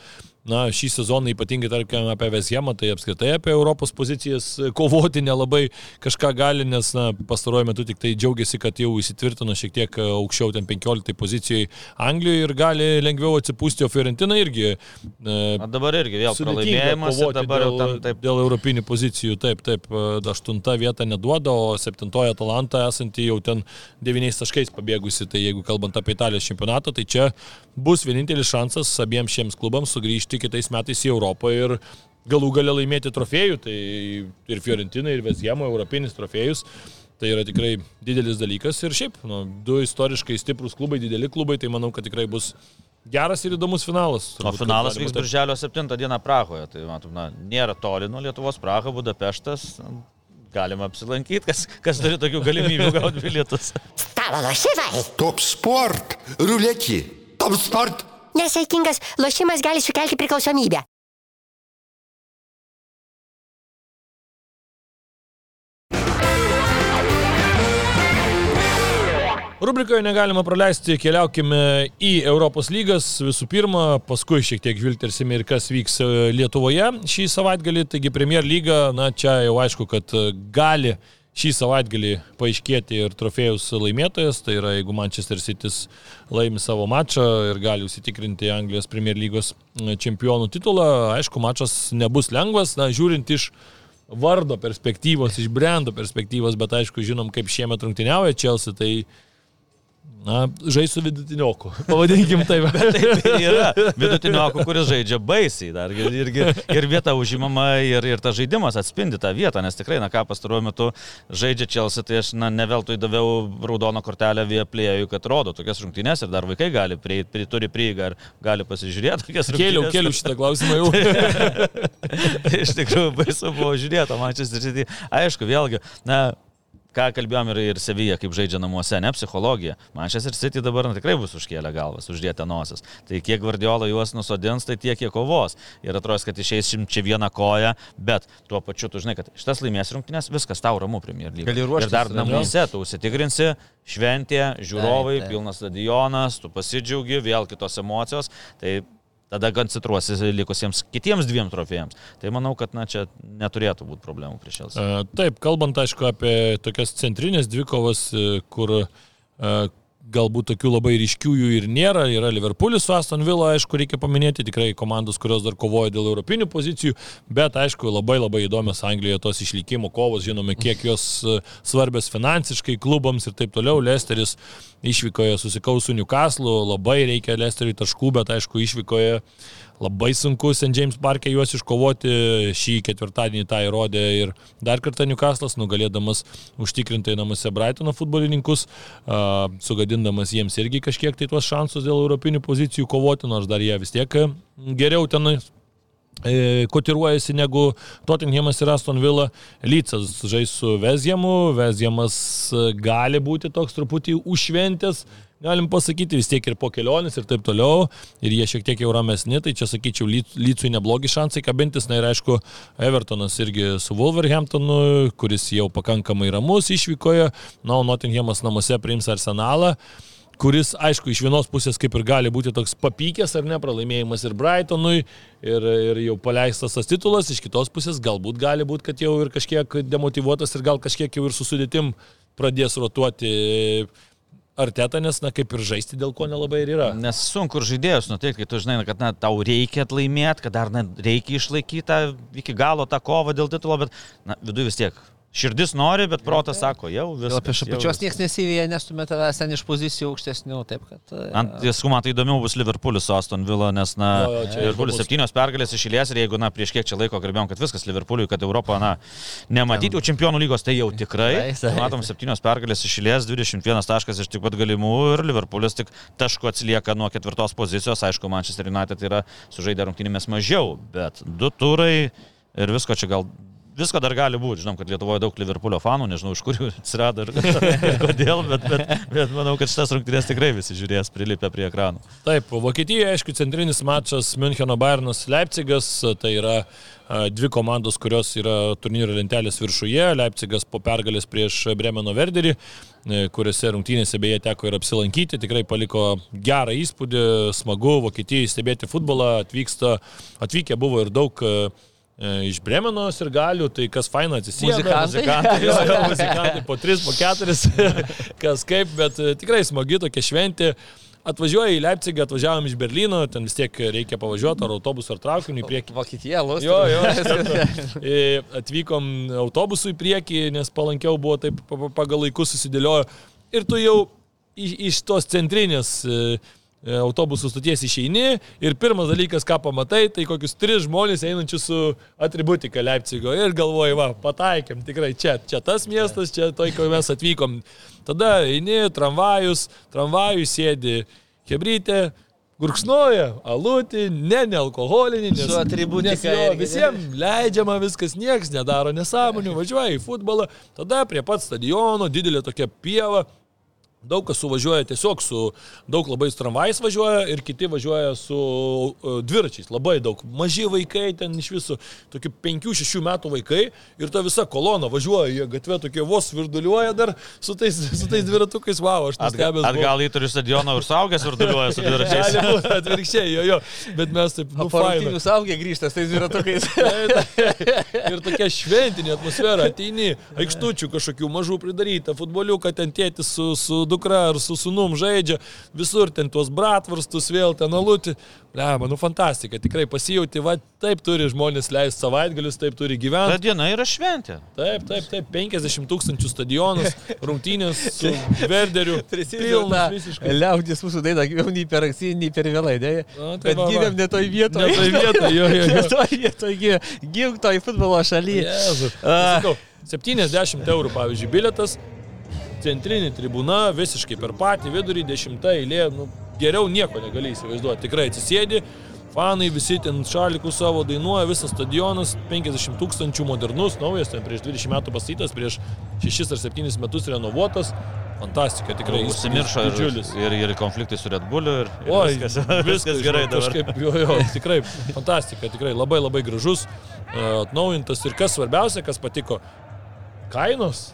na, šį sezoną ypatingai, tarkim, apie Vesjemą, tai apskritai apie Europos pozicijas kovoti nelabai kažką gali, nes na, pastaruoju metu tik tai džiaugiasi, kad jau įsitvirtino šiek tiek aukščiau ten 15 pozicijoje Anglijoje ir gali lengviau atsipūsti, o Fiorentina irgi. E, Na, dabar irgi vėl pralaimėjimas dabar dėl, tam taip. dėl europinių pozicijų. Taip, taip, e, aštunta vieta neduoda, o septintoje Atalanta esanti jau ten devyniais taškais pabėgusi. Tai jeigu kalbant apie Italijos čempionatą, tai čia bus vienintelis šansas abiems šiems klubams sugrįžti kitais metais į Europą ir galų gale laimėti trofėjų. Tai ir Fiorentina, ir Vesgemo europinis trofėjus. Tai yra tikrai didelis dalykas ir šiaip, nu, du istoriškai stiprus klubai, dideli klubai, tai manau, kad tikrai bus geras ir įdomus finalas. O Turbūt, finalas kad galima vyks birželio 7 dieną Prahoje. Tai matom, na, nėra toli nuo Lietuvos, Praha, Budapeštas. Galima apsilankyti, kas, kas turi tokių galimybių gauti bilietus. Stalo lošimai. Top sport. Ruletį. Top sport. Nesaikingas lošimas gali sukelti priklausomybę. Rubrikoje negalima praleisti, keliaukime į Europos lygas visų pirma, paskui šiek tiek žvilgtersime ir kas vyks e, Lietuvoje šį savaitgalį. Taigi Premier lyga, na čia jau aišku, kad e, gali šį savaitgalį paaiškėti ir trofėjus laimėtojas, tai yra jeigu Manchester City laimi savo mačą ir gali užsitikrinti Anglijos Premier lygos e, čempionų titulą. Aišku, mačas nebus lengvas, na žiūrint iš vardo perspektyvos, iš brendo perspektyvos, bet aišku, žinom, kaip šiemet rungtyniauja Chelsea, tai Na, žais su vidutinioku. Pavadinkim taip. Taip ir yra. Vidutiniokų, kuris žaidžia baisiai dar. Ir, irgi, ir vieta užimama, ir, ir tas žaidimas atspindi tą vietą, nes tikrai, na ką, pastaruoju metu žaidžia Chelsea, tai aš, na, ne veltui daviau raudoną kortelę vieplėjui, kad rodo tokias rungtynės ir dar vaikai gali prieiti, pri, turi prieigą ir gali pasižiūrėti tokias Kėliau, rungtynes. kėliau šitą klausimą jau. Iš tikrųjų, baisu buvo žiūrėti, Manchester City. Aišku, vėlgi, na, ką kalbėjom ir, ir Sevija, kaip žaidžia namuose, ne psichologija. Manchester City dabar na, tikrai bus užkėlę galvas, uždėta nosis. Tai kiek Guardiola juos nusodins, tai tiek jie kovos. Ir atrodo, kad išeis čia vieną koją, bet tuo pačiu tu žinai, kad šitas laimės rungtynės, viskas tau ramu Premier League. Gali ruoštis, Ir dar namuose tu užsitikrinsi, šventė, žiūrovai, Taip, taip. pilnas stadionas, tu pasidžiaugi, vėl kitos emocijos. Tai tada koncentruosi likusiems kitiems dviem trofėjams. Tai manau, kad na, čia neturėtų būti problemų prieš Chelsea. E, Taip, kalbant, aišku, apie tokias centrinės dvikovas, e, kur e, galbūt tokių labai ryškių jų ir nėra. Yra Liverpoolis su Aston Villa, aišku, reikia paminėti, tikrai komandos, kurios dar kovoja dėl europinių pozicijų, bet aišku, labai labai įdomios Anglijoje tos išlikimo kovos, žinome, kiek jos e, svarbios finansiškai klubams ir taip toliau. Lesteris išvykoje susikaus su Newcastle, labai reikia Lesteriui taškų, bet aišku, išvykoje labai sunku St. James Parke juos iškovoti. Šį ketvirtadienį tą įrodė ir dar kartą Newcastle'as, nugalėdamas užtikrintai namuose Brightono futbolininkus, sugadindamas jiems irgi kažkiek tai tuos šansus dėl europinių pozicijų kovoti, nors dar jie vis tiek geriau ten kotiruojasi negu Tottenhamas ir Aston Villa. Lycas žais su Vezjemu, Vezjemas e, gali būti toks truputį užšventęs, galim pasakyti, vis tiek ir po kelionės ir taip toliau, ir jie šiek tiek jau ramesni, tai čia sakyčiau, Lycui neblogi šansai kabintis, na ir aišku, Evertonas irgi su Wolverhamptonu, kuris jau pakankamai ramus išvykoje, na, o Nottinghamas namuose priims arsenalą kuris, aišku, iš vienos pusės kaip ir gali būti toks papykęs ar ne, pralaimėjimas ir Brightonui, ir, ir jau paleistas tas titulas, iš kitos pusės galbūt gali būti, kad jau ir kažkiek demotivuotas ir gal kažkiek jau ir susudėtim pradės rotuoti Arteta, nes, na, kaip ir žaisti, dėl ko nelabai ir yra. Nes sunku ir žaidėjus nuteikti, kai tu žinai, kad na, tau reikia atlaimėti, kad dar na, reikia išlaikyti tą iki galo tą kovą dėl titulo, bet na, viduje vis tiek Širdis nori, bet protas sako, jau viskas. Apie šapačios niekas nesivėja, nestumė tavęs ten iš pozicijų aukštesnių, taip kad... e, Ant tiesų man tai įdomiau bus Liverpoolis su Aston Villa, nes, na, Jo, jo, Liverpoolis septynios pergalės išėlės ir jeigu, na, prieš kiek čia laiko kalbėjom, kad viskas Liverpooliui, kad Europą, na, nematyti jau čempionų lygos, tai jau tikrai. Taip, taip. Matom, septynios pergalės išėlės, 21 taškas iš tik pat galimų ir Liverpoolis tik tašku atsilieka nuo ketvirtos pozicijos. Aišku, Manchester United yra sužaidę rungtynėmis mažiau, bet du turai ir visko čia gal Visko dar gali būti, žinom, kad Lietuvoje daug Liverpoolio fanų, nežinau iš kur jų atsirado ir, ir kodėl, bet, bet, bet manau, kad šitas rungtynės tikrai visi žiūrės prilipę prie ekranų. Taip, Vokietijoje, aišku, centrinis mačas Müncheno Bayernas Leipzigas, tai yra dvi komandos, kurios yra turnyro lentelės viršuje. Leipzigas po pergalės prieš Bremeno Verderį, e, kuriuose rungtynėse beje teko ir apsilankyti, tikrai paliko gerą įspūdį, smagu Vokietijai stebėti futbolą, atvyksta, atvykę buvo ir daug e, iš Bremeno ir galių, tai kas faina atsisėda. Muzikantai? muzikantai, jo, jo, muzikantai po 3, po 4, kas kaip, bet e, tikrai smagi tokia šventė. Atvažiuoja į Leipzigą, atvažiavam iš Berlyno, ten vis tiek reikia pavažiuoti ar autobusu, ar traukiniu į priekį. Vokietija, Lus. Jo, jo, E, atvykom autobusu į priekį, nes palankiau buvo taip pa- pa- pagal laikus susidėliojo. Ir tu jau iš, iš tos centrinės e, e, autobusų stoties išeini ir pirmas dalykas, ką pamatai, tai kokius tris žmonės einančius su atributika Leipzigo ir galvoji, va, pataikėm tikrai čia, čia tas miestas, čia toj, kai mes atvykom. Tada eini, tramvajus, tramvajus sėdi hebrytė, gurksnoja, alutį, ne, nealkoholinį, nes, Su atributika nes jo, ne? visiems leidžiama viskas, niekas nedaro nesąmonių, važiuoja į futbolą, tada prie pat stadiono didelė tokia pieva. Daug kas suvažiuoja tiesiog su, daug labai su tramvajais važiuoja ir kiti važiuoja su uh, dviračiais. Labai daug. Maži vaikai ten iš viso, tokie 5-6 metų vaikai ir ta visa kolona važiuoja, jie gatvė tokie vos virduliuoja dar su tais, su tais dviratukais, wow, aš Atgal, nustebęs. buvau. atgal į turiu stadioną ir saugęs varduliuoja su dviračiais. Atvirkščiai, jo, jo. Bet mes taip, nu, faina. Parungtinių saugė grįžtas tais dviratukais. ir tokia šventinė atmosfera, ateini, aikštučių kažkokių mažų pridaryta, futboliuką ten tėtis su, su dukra ar su sunum žaidžia, visur ten tuos bratvarstus vėl ten alutį. Ne, manau, fantastika, tikrai pasijauti, va, taip turi žmonės leisti savaitgalius, taip turi Ta gyventi. diena yra šventė. Taip, taip, taip, 50 tūkstančių stadionas, rungtynės su Verderiu. Visiškai. liaudės mūsų dainą, gyvenu nei per anksti, nei per vėlai, ne? Na, tai Bet va, va. gyvėm ne toj vietoje. Ne toj vietoj, jo, jo, jo. Ne toj vietoje, gyvėm toj futbolo šalyje. Ah. Sakau, 70 eurų, pavyzdžiui, biletas, centrinė tribūna, visiškai per patį vidurį, dešimta eilė, nu, geriau nieko negali įsivaizduoti. Tikrai atsisėdi, fanai visi ten šalikų savo dainuoja, visas stadionas, 50 tūkstančių modernus, naujas, ten prieš 20 metų pastatytas, prieš 6 ar 7 metus renovuotas. Fantastika, tikrai. įspūdis Užsimiršo ir, ir, ir konfliktai su Red Bulliu ir, ir Oi, viskas, viskas, gerai dabar. Kažkaip, jo, jo, tikrai fantastika, tikrai labai labai gražus, e, atnaujintas ir kas svarbiausia, kas patiko, kainos.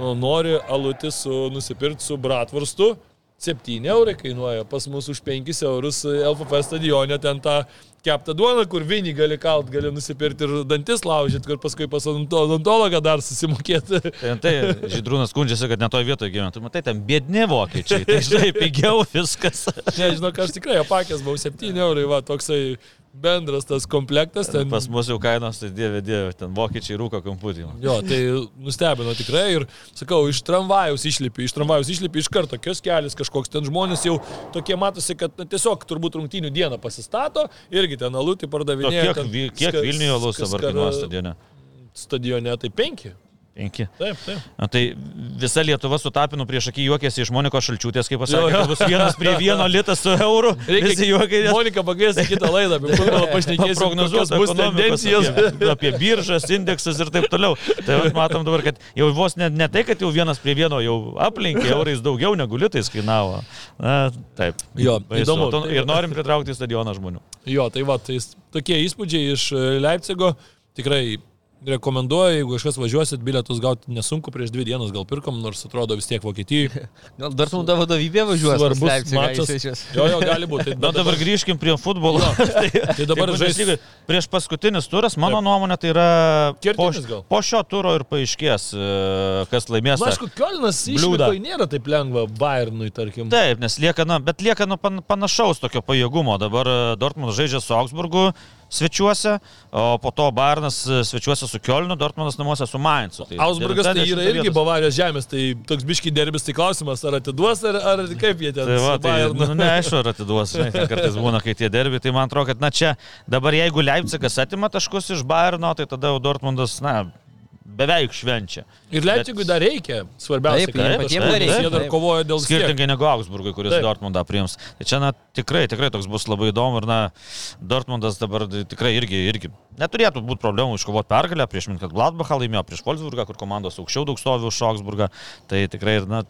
Nu, nori alutį su, nusipirkti su bratvarstu, 7 eurai kainuoja, pas mus už 5 eurus LFF stadione ten tą keptą duoną, kur vinį gali kalt, gali nusipirkti ir dantis laužyti, kur paskui pas odonto- odontologą dar susimokėti. Tai, tai Žydrūnas skundžiasi, kad ne toje vietoje gyvena. Tu matai, ten bėdni vokiečiai. Tai žinai, pigiau viskas. Nežinau, aš tikrai apakęs buvau 7 eurai, va, toksai bendras tas komplektas. Ten, Pas mus jau kainos, tai dieve, dieve, ten vokiečiai rūko kamputį. Jo, tai nustebino tikrai ir, sakau, iš tramvajaus išlipi, iš tramvajaus išlipi iš karto, kios kelias kažkoks, ten žmonės jau tokie matosi, kad na, tiesiog turbūt rungtynių dieną pasistato, irgi ten alutį pardavinėja. kiek, ten kiek Vilniuje alus dabar kainuoja stadione? Stadione tai penki. Penki. Taip, taip. Na, tai visa Lietuva su tapinu prieš akį juokėsi iš Monikos Šalčiūtės, kaip pasakė, Jo, jo. kad bus vienas prie vieno litas su. Visi juokai, nes Monika pakviesti kitą laidą, apie futbolą pašnekėsim, kokios prognozuota bus tendencijos. Apie, apie biržas, indeksas ir taip toliau. Tai matom dabar, kad jau vos ne, ne tai, kad jau vienas prie vieno jau aplinkė, eurais daugiau negu litais kainavo. Na, taip. Jo, Baisu. įdomu. To- Ir norim pritraukti į stadioną žmonių. Jo, tai va, tai tokie įspūdžiai iš e, Leipcigo. Tikrai rekomenduoju, jeigu kažkas važiuosit, bilietus gauti nesunku, prieš dvi dienas gal pirkom, nors atrodo vis tiek Vokietijai. Gal Dortmundo vadovybė važiuos. pas Svarbus mačas. Jo, jo, gali būti. Tai, Na dabar grįžkim prie futbolo. tai, tai dabar Kaip žais. Bundesliga, Prieš paskutinis turas, mano Taip. nuomonė, tai yra po, po šio turo ir paaiškės, e, kas laimės. Na, aišku, bliūdą. išvyko nėra taip lengva Bayernui, tarkim. Taip, nes lieka, na, bet lieka nu, pan, panašaus tokio pajėgumo. Dabar e, Dortmundas žaidžia su Augsburgu svečiuose, o po to Bayernas e, svečiuose su Kielnu, Dortmundas namuose su Mainzu. Tai Augsburgas tai yra irgi vietos. Bavarijos žemės, tai toks biški derbis, tai klausimas, ar atiduos, ar, ar kaip jie ten. Tai va, tai, nu, neaišku, ar atiduos, žinai, ten kartais būna, kai tie derbi, tai man atrodo, kad, na, čia dabar jeigu Leipzigas atima taškus iš Bayerno, tai tada jau Dortmundas, na, beveik švenčia. Ir Leipzigui dar reikia, svarbiausia, Taip, kad taškus, dar reikia, Jie dar taip. kovoja dėl skirtingų. Skirtingai negu Augsburgui, kuris Taip. Dortmundą priims. Tai čia, na, tikrai, tikrai toks bus labai įdomu ir, na, Dortmundas dabar tikrai irgi, irgi neturėtų būti problemų iškovoti pergalę prieš Minkat Gladbachą laimėjo, prieš Wolfsburgą, kur komandos aukščiau daug stovi už Augsburgą. Tai tikrai, ir, na,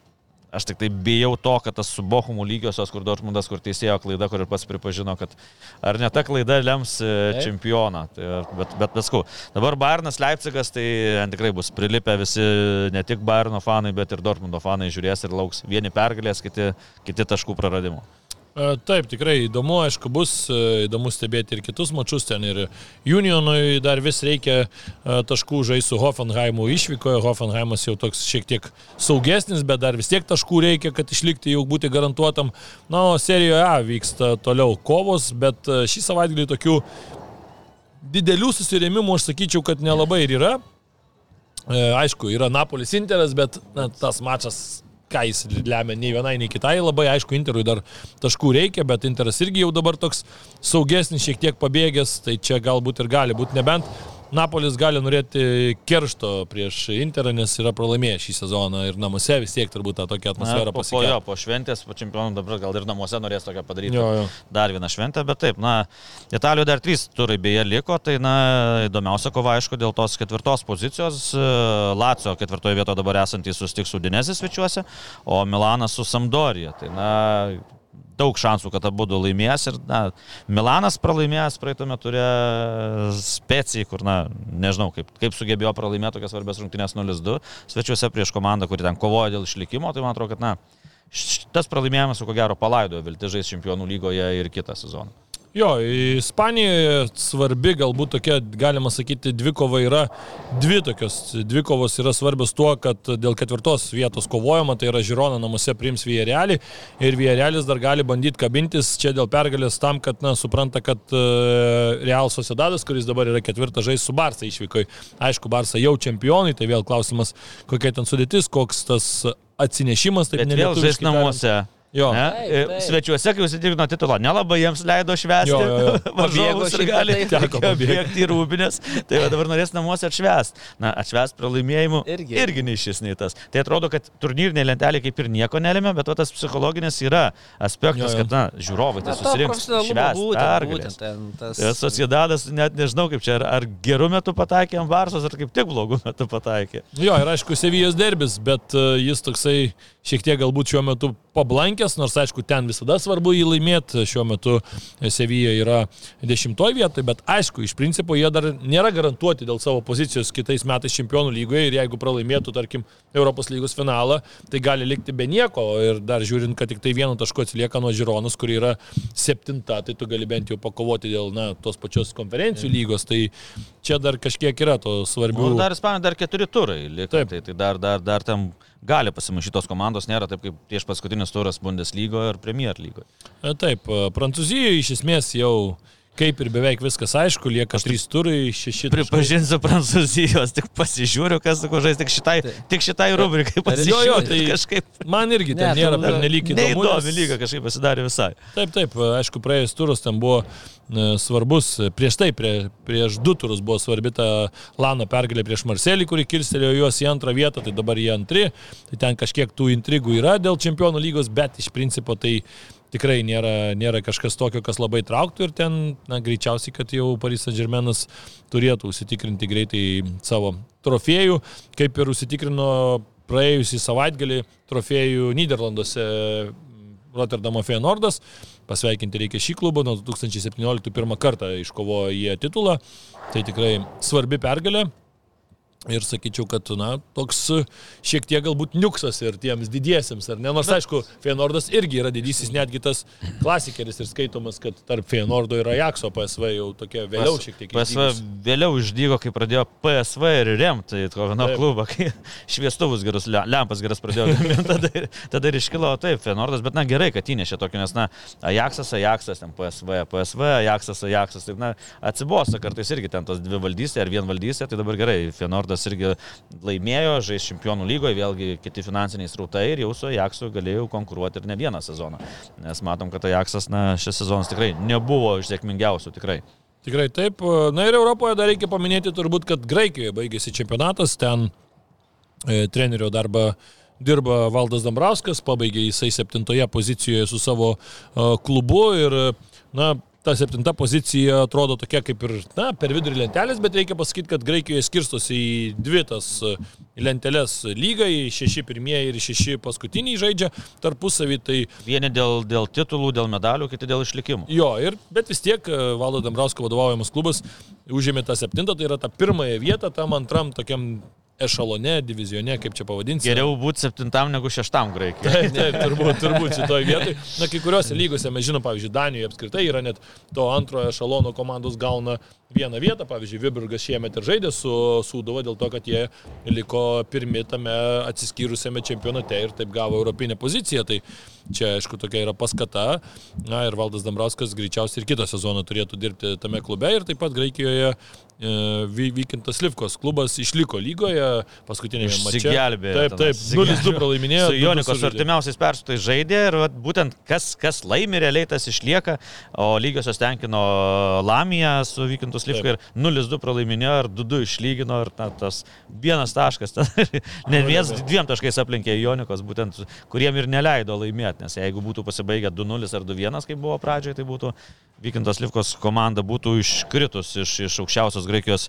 aš tik tai bijau to, kad tas su Bochumų lygiosios, kur Dortmundas, kur teisėjo klaida, kur ir pats pripažino, kad ar ne ta klaida lems e, Taip. čempioną. Tai, bet, bet viskau. Dabar Bayernas Leipzigas, tai tikrai bus prilipę visi, ne tik Bayerno fanai, bet ir Dortmundo fanai žiūrės ir lauks vieni pergalės, kiti, kiti taškų praradimų. E, Taip, tikrai įdomu, aišku, bus e, įdomu stebėti ir kitus mačius ten. Ir Unionui dar vis reikia e, taškų žaisti su Hoffenheimu išvykoje. Hoffenheimas jau toks šiek tiek saugesnis, bet dar vis tiek taškų reikia, kad išlikti jau būti garantuotam. Na, o serijoje A vyksta toliau kovos, bet šį savaitgalį tokių didelių susirėmimų aš sakyčiau, kad nelabai ir yra. Aišku, yra Napolis Interas, bet na, tas mačas, ką jis lemia nei vienai, nei kitai, labai aišku, Interui dar taškų reikia, bet Interas irgi jau dabar toks saugesnis, šiek tiek pabėgęs, tai čia galbūt ir gali būti, nebent Napolis gali norėti keršto prieš Interą, nes yra pralaimėjęs šį sezoną ir namuose vis tiek turbūt tą tokią atmosferą po, po, jo, po šventės, po čempionų dabar gal ir namuose norės tokią padaryti. Jo, jo. Dar vieną šventę, bet taip, na, Italijoje dar trys turai beje liko, tai, na, įdomiausia kova, aišku, dėl tos ketvirtos pozicijos. E, Lacio ketvirtoje vietoje dabar esantys sustiks su Dinezis svečiuose, o Milanas su Sampdorija. Tai, na, daug šansų, kad abu du laimės ir, na, Milanas pralaimėjęs praeitame turė specijai, kur, na, nežinau, kaip, kaip sugebėjo pralaimėti tokias svarbės rungtynės 0-2 svečiuose prieš komandą, kuri ten kovoja dėl išlikimo, tai man atrodo, kad, na, tas pralaimėjimas, ko gero, palaidojo vilti žais čempionų lygoje ir kitą sezoną. Jo, Ispanijoje svarbi galbūt tokia, galima sakyti, dvikova yra, dvi tokios dvikovos yra svarbios tuo, kad dėl ketvirtos vietos kovojama, tai yra Žirona namuose priims Vierealį ir Vierealis dar gali bandyti kabintis čia dėl pergalės tam, kad, na, supranta, kad uh, Real Sociedadas, kuris dabar yra ketvirtas žais su Barsa išvykai. Aišku, Barsa jau čempionai, tai vėl klausimas, kokia ten sudėtis, koks tas atsinešimas, taip Bet vėl žais nelietuviškai tariant. Jo. Ne? Taip, Ir taip. Svečiuose, kai užsitikrino titulą, nelabai jiems leido švęsti. Varžovus ir gali. Teko bėgti į rūbinės. Tai va dabar norės namuose atšvęsti. Na, atšvęsti pralaimėjimu Irgi. irgi nei šis, nei tas. Tai atrodo, kad turnyrinė lentelė kaip ir nieko nelėmė, bet va, tas psichologinis yra aspektas, Jo, jo. kad, na, žiūrovai tai susirinks. būtent, tas- Ir Sociedadas, net nežinau, kaip čia, ar, ar gerų metų pataikė ant Varsos, ar kaip tik blogų metų pataikė. Jo, ir aišku, Sevijos derbis, bet e, jis toksai šiek tiek galbūt šiuo metu pablankęs, nors aišku, ten visada svarbu jį laimėti. Šiuo metu Sevija yra dešimtoje vietoje, bet aišku, iš principo jie dar nėra garantuoti dėl savo pozicijos kitais metais čempionų lygoje ir jeigu pralaimėtų, tarkim, Europos lygos finalą, tai gali likti be nieko. Ir dar žiūrint, kad tik tai vienu tašku atsilieka nuo Žironus, kuri yra septinta, tai tu gali bent jau pakovoti dėl na, tos pačios konferencijų lygos. Tai čia dar kažkiek yra to svarbių. Nu, ir dar Ispanija, dar keturi turai. Lieka, Taip. tai, tai dar, dar, dar tam gali pasimašyti tos komandos, nėra taip kaip prieš paskutinis turas Bundeslygoje ir Premier lygoje. E, Taip, e, Prancūzijoje iš esmės jau kaip ir beveik viskas aišku, lieka trys turai, šeši. taškai. Pripažinsiu Prancūzijos, tik pasižiūriu, kas su kuo žais, tik šitai, tik šitai rubrikai Jo, pasižiūriu. jo, tai kažkaip Man irgi ten Ne, nėra pernelyg įdomu. neįdomi nes- lyga kažkaip pasidarė visai. Taip, taip, aišku, praėjus turas ten buvo e, svarbus, prieš tai, prie, prieš du turus buvo svarbi ta Lano pergalė prieš Marselį, kuri kilstelėjo juos į antrą vietą, tai dabar jie antri, tai ten kažkiek tų intrigų yra dėl čempionų lygos, bet iš principo tai tikrai nėra, nėra kažkas tokio, kas labai trauktų ir ten, na, greičiausiai, kad jau Paris Saint-Germainas turėtų užsitikrinti greitai savo trofėjų, kaip ir užsitikrino praėjusį savaitgalį trofėjų Niderlanduose Rotterdamo Feyenoordas. Pasveikinti reikia šį klubą, nuo 2017 pirmą kartą iškovojo jie titulą. Tai tikrai svarbi pergalė. Ir sakyčiau, kad, na, toks šiek tiek galbūt niuksas ir tiems didiesiems, ar ne? Nors, aišku, Feyenoordas irgi yra didysis, netgi tas klasikeris ir skaitomas, kad tarp Feyenoordo ir Ajaxo PSV jau tokie vėliau šiek tiek. PSV išdygūs. vėliau išdygo, kai pradėjo PSV ir REM, to vieno Taip. klubo, kai šviestuvus gerus, le- lempas geras pradėjo gaminti, tada, tada ir iškilo taip, Fenordas, bet na gerai, kad įnešė tokį, nes na, Ajaxas, Ajaxas, ten PSV, PSV, Ajaxas, Ajaxas, taip na, atsibosta kartais irgi ten tos dvi valdystė ar vien valdystė, tai dabar gerai, Fenordas irgi laimėjo, žais čempionų lygoje, vėlgi kiti finansiniai srautai ir jau su Ajaxu galėjau konkuruoti ir ne vieną sezoną, nes matom, kad Ajaxas, na, šis sezonas tikrai nebuvo iš sėkmingiausių, tikrai. Tikrai taip. Na ir Europoje dar reikia paminėti turbūt, kad Graikijoje baigėsi čempionatas, ten e, trenerio darbą dirba Valdas Dambrauskas, pabaigė jisai septintoje pozicijoje su savo e, klubu ir, na, ta septinta pozicija atrodo tokia kaip ir, na, per vidurį lentelės, bet reikia pasakyti, kad Graikijoje skirstosi į dvi tas e, lentelės lygai, šeši pirmieji ir šeši paskutiniai žaidžia tarpusavį, tai Vieni dėl, dėl titulų, dėl medalių, kiti dėl išlikimų. Jo, ir, bet vis tiek e, Valdo Dambrausko vadovaujamas klubas užėmė tą septintą, tai yra ta pirmąją vietą tam antram tokiam ešalone, divizione, kaip čia pavadinsi. Geriau būti septintam negu šeštam graikijoje. Taip, taip, turbūt, turbūt šitoje vietoje. Na, kai kuriuose lygose mes žinom, pavyzdžiui, Danijoje apskritai yra net to antrojo ešalono komandos gauna vieną vietą. Pavyzdžiui, Viburgas šiemet ir žaidė su Sūduva dėl to, kad jie liko pirmi tame atsiskyrusiame čempionate ir taip gavo europinę poziciją. Tai čia, aišku, tokia yra paskata. Na ir Valdas Dambrauskas greičiausiai ir kitą sezoną turėtų dirbti tame klube ir taip pat Graikijoje e, vy- Vykintas Livkos klubas išliko lygoje paskutinėje mače. Išsigelbėjo. Taip, taip, 0-2 pralaiminėjo. Su 2-2 Jonikos artimiausiais persutai žaidė ir vat, būtent kas, kas laimi realiai tas išlieka, o lygiosios tenkino Lamija su Vykintus Livka ir 0-2 pralaiminėjo ir 2-2 išlygino ir na, tas vienas taškas, ten, ne vienas, dviem taškais aplinkė Jonikos, būtent kuriem ir neleido laimėti, nes jeigu būtų pasibaigę 2-0 ar 2-1, kaip buvo pradžioje, tai būtų Vykintas Livkos komanda būtų iškritus iš, iš aukščiausios Graikijos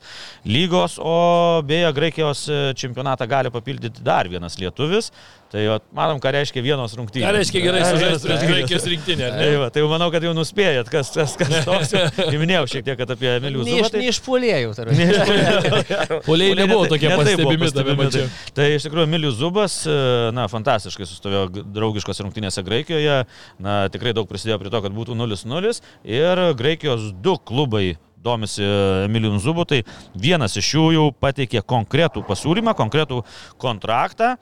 lygos, o beje, Graikijos e, čempionatą gali papildyti dar vienas lietuvis. Tai jo, matom, ką reiškia vienos rungtynės. Ką reiškia gerai Ne, sužaisti prieš. Graikijos rinktinę, ar Tai, ne? va, tai jau manau, kad jau nuspėjat, kas tas, kas toks. Jau minėjau šiek tiek, apie Emilių Zubą. ne iš puolėjų, tarp. Poliai nebuvo tokie pastebimi mače. Tai, tai iš tikrųjų Emilius Zubas, e, na, fantastiškai sustovėjo draugiškos rungtynėse Graikijoje, na, tikrai daug prisidėjo prie to, kad būtų 0-0 ir Graikijos du klubai domisi Emilijum Zubu, tai vienas iš jų jau pateikė konkretų pasiūlymą, konkretų kontraktą.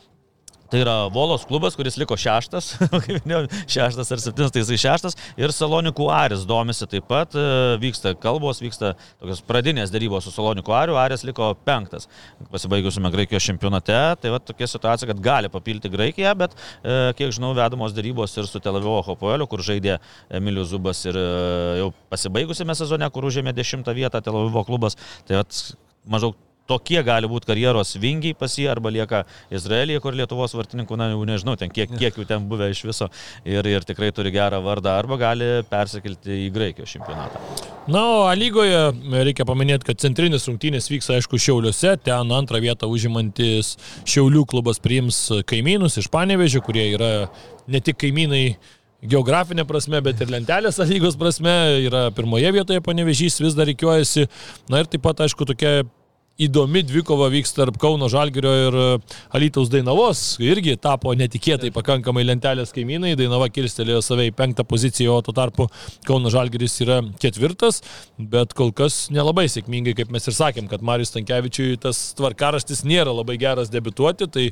Tai yra Volos klubas, kuris liko šeštas, kaip minėjau, šeštas ar septintas, tai jisai šeštas. Ir Salonikų Aris domisi taip pat, e, vyksta kalbos, vyksta tokios pradinės darybos su Salonikų Ariu, Aris liko penktas, pasibaigusiame Graikijos čempionate. Tai va tokia situacija, kad gali papilti Graikiją, bet e, kiek žinau, vedamos darybos ir su Tel Avivo Hopoeliu, kur žaidė Emilius Zubas ir e, jau pasibaigusiame sezone, kur užėmė dešimtą vietą Tel Avivo klubas. Tai vat, maždaug tokie gali būti karjeros vingiai pas jį arba lieka Izraelyje, kur Lietuvos vartininkų, na jau nežinau, ten kiek, kiek jų ten buvę iš viso ir, ir tikrai turi gerą vardą arba gali persikelti į Graikijos čempionatą. Na, o lygoje reikia paminėti, kad centrinis rungtynės vyks, aišku, Šiauliuose. Ten antrą vietą užimantis Šiaulių klubas priims kaimynus iš Panevežio, kurie yra ne tik kaimynai geografinė prasme, bet ir lentelės lygos prasme. Yra pirmoje vietoje Panevežys, vis dar reikiuojasi. Na ir taip pat, aišku, tokia įdomi dvikova vyks tarp Kauno Žalgirio ir e, Alytaus Dainavos. Irgi tapo netikėtai pakankamai lentelės kaimynai. Dainava kirstelėjo save į penktą poziciją, o tuo tarpu Kauno Žalgiris yra ketvirtas. Bet kol kas nelabai sėkmingai, kaip mes ir sakėm, kad Marius Tankievičiui tas tvarkaraštis nėra labai geras debituoti. Tai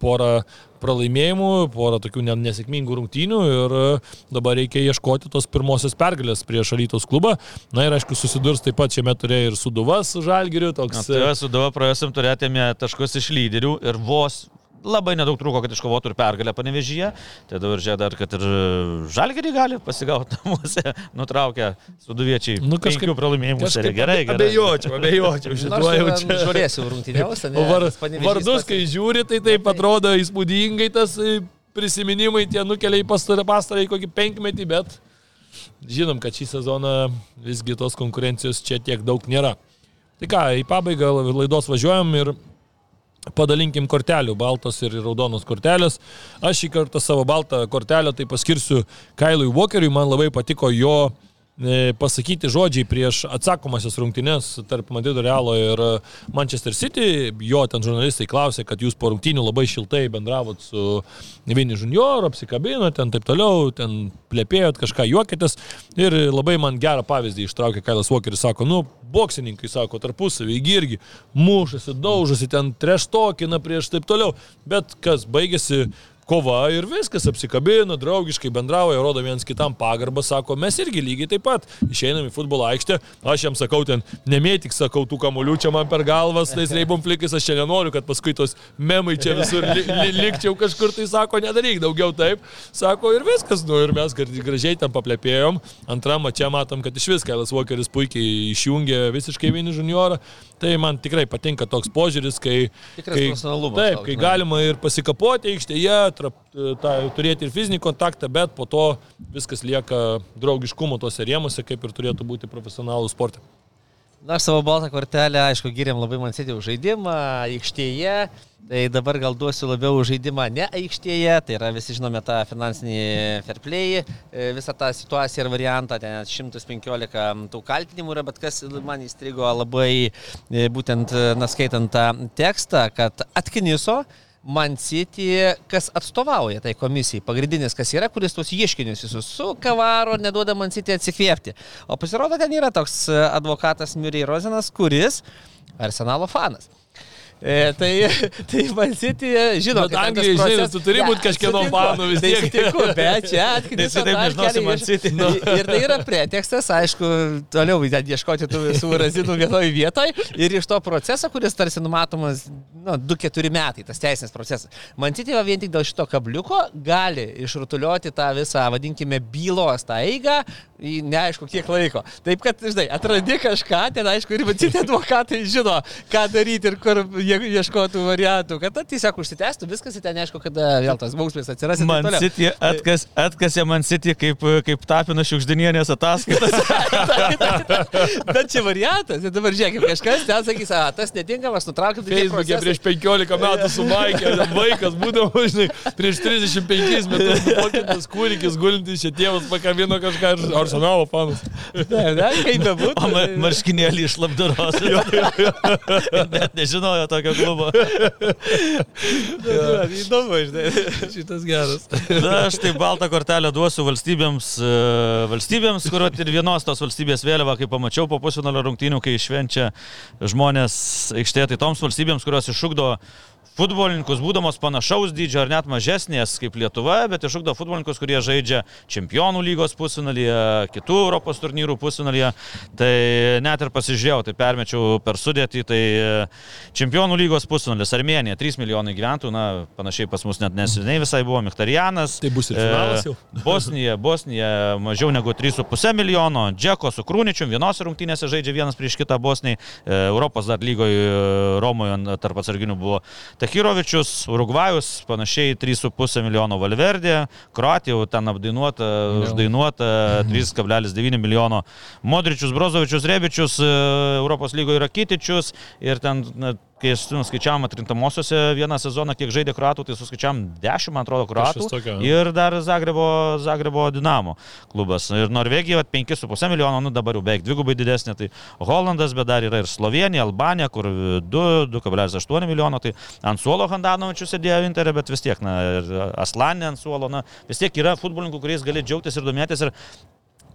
porą pralaimėjimų, porą tokių ne- nesėkmingų rungtynių ir e, dabar reikia ieškoti tos pirmosios pergalės prieš Alytos klubą. Na ir aišku, susidurs taip pat šiame turė ir Suduvas Žalgiriu, Na, toks... Tai su Dova praėjusim turėtėme taškus iš lyderių ir vos labai nedaug trūko, kad iškovotų ir pergalę panevežyje. Tai dabar žiūrė dar, kad ir žalgerį gali pasigauti namuose, nutraukę suduviečiai. Nu, Penkių pralaimėjimų serija. Gerai, gerai. Abejočiau, abejočiau, šituo jau čia. Žiūrėsiu rungtyniausią. O var, vardus, kai žiūri, tai taip atrodo įspūdingai tas e, prisiminimai tie nukelia į pastarą pastarą į kokį penkmetį, bet žinom, kad šį sezoną visgi tos konkurencijos čia tiek daug nėra. Tai ką, į pabaigą laidos važiuojam ir padalinkim kortelių, baltos ir raudonos kortelės. Aš šį kartą savo baltą kortelę tai paskirsiu Kailui Walkeriui, man labai patiko jo e, pasakyti žodžiai prieš atsakomasias rungtynes tarp Madrido Realo ir e, Manchester City. Jo ten žurnalistai klausė, kad jūs po rungtynių labai šiltai bendravot su Vini Junior, apsikabinot, ten taip toliau, ten plėpėjot, kažką juokėtės. Ir labai man gerą pavyzdį ištraukė Kailas Walkeris, sako, nu, boksininkai, sako, tarpusavį irgi mušasi, daužosi, ten treštokina prieš taip toliau. Bet kas baigėsi kova ir viskas apsikabino, draugiškai bendrauja, rodo viens kitam pagarbą, sako, mes irgi lygiai taip pat išeinam į futbolo aikštę, aš jam sakau ten, nemėtik, sakau, tų kamuolių čia man per galvas, tais reibom flikais, aš čia nenoriu, kad paskui tos memai čia visur li li likčiau kažkur, tai sako, nedaryk daugiau taip, sako ir viskas, nu ir mes gražiai ten paplepėjom, antram čia matom, kad iš vis Kailas Walkeris puikiai išjungė visiškai Vini juniorą, tai man tikrai patinka toks požiūris, kai... Tikras kai Taip, toks, kai galima ir pasikapoti aikštėje, trap, tą, turėti ir fizinį kontaktą, bet po to viskas lieka draugiškumo tose rėmose, kaip ir turėtų būti profesionalų sporte. Na, aš savo baltą kortelę, aišku, giriam labai man sėdė už žaidimą aikštėje. Tai dabar gal duosiu labiau žaidimą ne aikštėje, tai yra visi žinome tą finansinį fair play, e, visą tą situaciją ir variantą, ten 115 tų kaltinimų yra, bet kas man įstrigo labai e, būtent, e, na, skaitant tą tekstą, kad atkiniso Man City, kas atstovauja tai komisijai, pagrindinis, kas yra, kuris tuos ieškinius visus sukavaro, neduoda Man City atsikvėpti. O pasirodo, ten yra toks e, advokatas Murray Rozenas, kuris Arsenalo fanas. E, tai, tai Man City, žinot, Bet Anglijai, žinai, tu turi būt kažkieno fanu vis tiek. Tai sutinku, bet čia atkreipsiu. Nes kitaip nežinosi Man City. Nu, ir tai yra pretekstas, aišku, toliau ieškoti tų visų razinų vienoje vietoje ir iš to proceso, kuris tarsi numatomas, nu, 2-4 metai, tas teisinis procesas. Man City vien tik dėl šito kabliuko gali išrutuliuoti tą visą, vadinkime, bylos tą eigą neaišku kiek laiko. Taip, kad, žinai, atradi kažką, ten aišku, ir Man City advokatai žino, ką daryti ir kur ieškotų variantų, kad ta tiesiog užsitęstų viskas ir ten neaišku, kada vėl tas bausmės atsiras. Man toliau. City atkas, atkasė Man City kaip, kaip tapino šiukšdinienės ataskaitas. Bet čia variantas, ir dabar žiūrėkime, kažkas ten sakys, a, tas netinkamas, nutraukim tai tie Facebook'e prieš 15 metų su Maikė, vaikas būdavo, žinai, prieš 35 metus nufokintas kūdikis gulintis čia tėvas pakabino kažką ir Arsenalo fanas. Ne, ne, kaip bebūtų. O ma- marškinėlį iš labdaros. Bet nežinojo tokio klubo. tai Įdomu, žinai. Šitas geras. Na, aš tai baltą kortelę duosiu valstybėms, e, valstybėms, kur ir vienos tos valstybės vėliava, kai pamačiau po pusfinalio rungtynių, kai švenčia žmonės aikštėje, tai toms valstybėms, kurios iššūkdo futbolininkus, būdamos panašaus dydžio ar net mažesnės kaip Lietuva, bet iššūkdo futbolininkus, kurie žaidžia Čempionų lygos pusfinalyje, kitų Europos turnyrų pusfinalyje. Tai net ir pasižiūrėjau, tai permečiau per sudėtį, tai e, Čempionų lygos pusfinalis Armenija, 3 milijonai gyventojų, na, panašiai pas mus net neseniai visai buvo Miktarianas. Tai bus ir finalas jau. E, Bosnija, Bosnija mažiau negu 3,5 milijono, Džeko su Krūničiu, vienose rungtynėse žaidžia vienas prieš kitą Bosnijai, E, Europos dar lygoje Romoje tarp atsarginių buvo Takirovičius, Urugvajus, panašiai 3,5 milijono Valverdė, Kroatija jau ten apdainuota, uždainuota 3,9 milijono, Modričius, Brozovičius, Rebičius, e, Europos lygoje yra Kitičius ir ten kai skaičiavam atrintamosiose vieną sezoną, kiek žaidė kruatų, tai suskaičiavam 10, man atrodo, kruatų. Kažkas tokio. Ir dar Zagrebo, Zagrebo Dinamo klubas. Ir Norvegija vat, 5,5 milijono, nu dabar jau beveik dvigubai didesnė. Tai Holandas, bet dar yra ir Slovenija, Albanija, kur 2, 2,8 milijono. Tai ant suolo Handanovičius sėdėjo Interė, bet vis tiek, na, ir Aslanė ant suolo, na, vis tiek yra futbolininkų, kuriais gali džiaugtis ir domėtis. Ir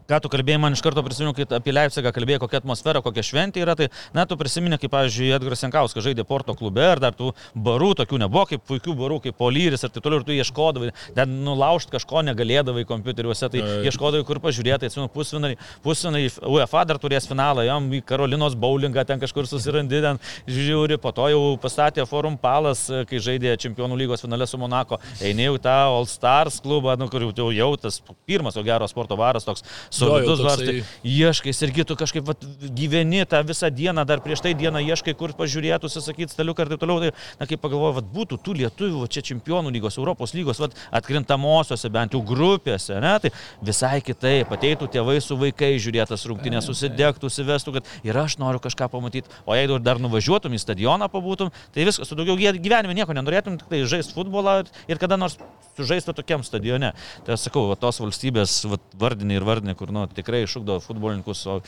ką tu kalbėjai, man iš karto prisimenu, kai apie Leipzigą kalbėjai, kokia atmosfera, kokia šventė yra, tai net tu prisimeni, kaip, pavyzdžiui, Edgaras Senkauskas žaidė Porto klube ir dar tų barų tokių nebuvo, kaip puikių barų, kaip Polyris ir taip toliau, ir tu ieškodavai, ten nulaužti kažko negalėdavai kompiuteriuose, tai ieškodavai kur pažiūrėti, atsimenu, pusvinarį, pusvinarį UEFA dar turės finalą, jam į Karolinos bowlingą ten kažkur susirandi, ten žiūri, po to jau pastatė Forum Palas, kai žaidė Čempionų lygos finale su Monako, einėjau tą All Stars klubą, nu, kur jau, jau tas pirmas, o gero sporto varas toks solidus toksai- varas, tai ieškai irgi tu kažkaip vat, gyveni tą visą dieną, dar prieš tai dieną ieškai, kur pažiūrėtų, sakyti, staliuką ir taip toliau. Tai, na, kaip pagalvoju, vat, būtų tų lietuvių, va, čia čempionų lygos, Europos lygos, vat, atkrintamosiose bent jau grupėse, ne, tai visai kitaip, ateitų tėvai su vaikais žiūrėtas rungtynės, susidegtų, suvestų, kad ir aš noriu kažką pamatyti, o jeigu dar nuvažiuotum į stadioną pabūtum, tai viskas, tu daugiau gy- gyvenime nieko nenorėtum, tik tai žaisti futbolą ir kada nors sužaisti tokiam stadione. Tai aš sakau, va, tos valstybės va, vardiniai ir vardiniai, kur nu, tikrai iššūkdo futbolininkus, o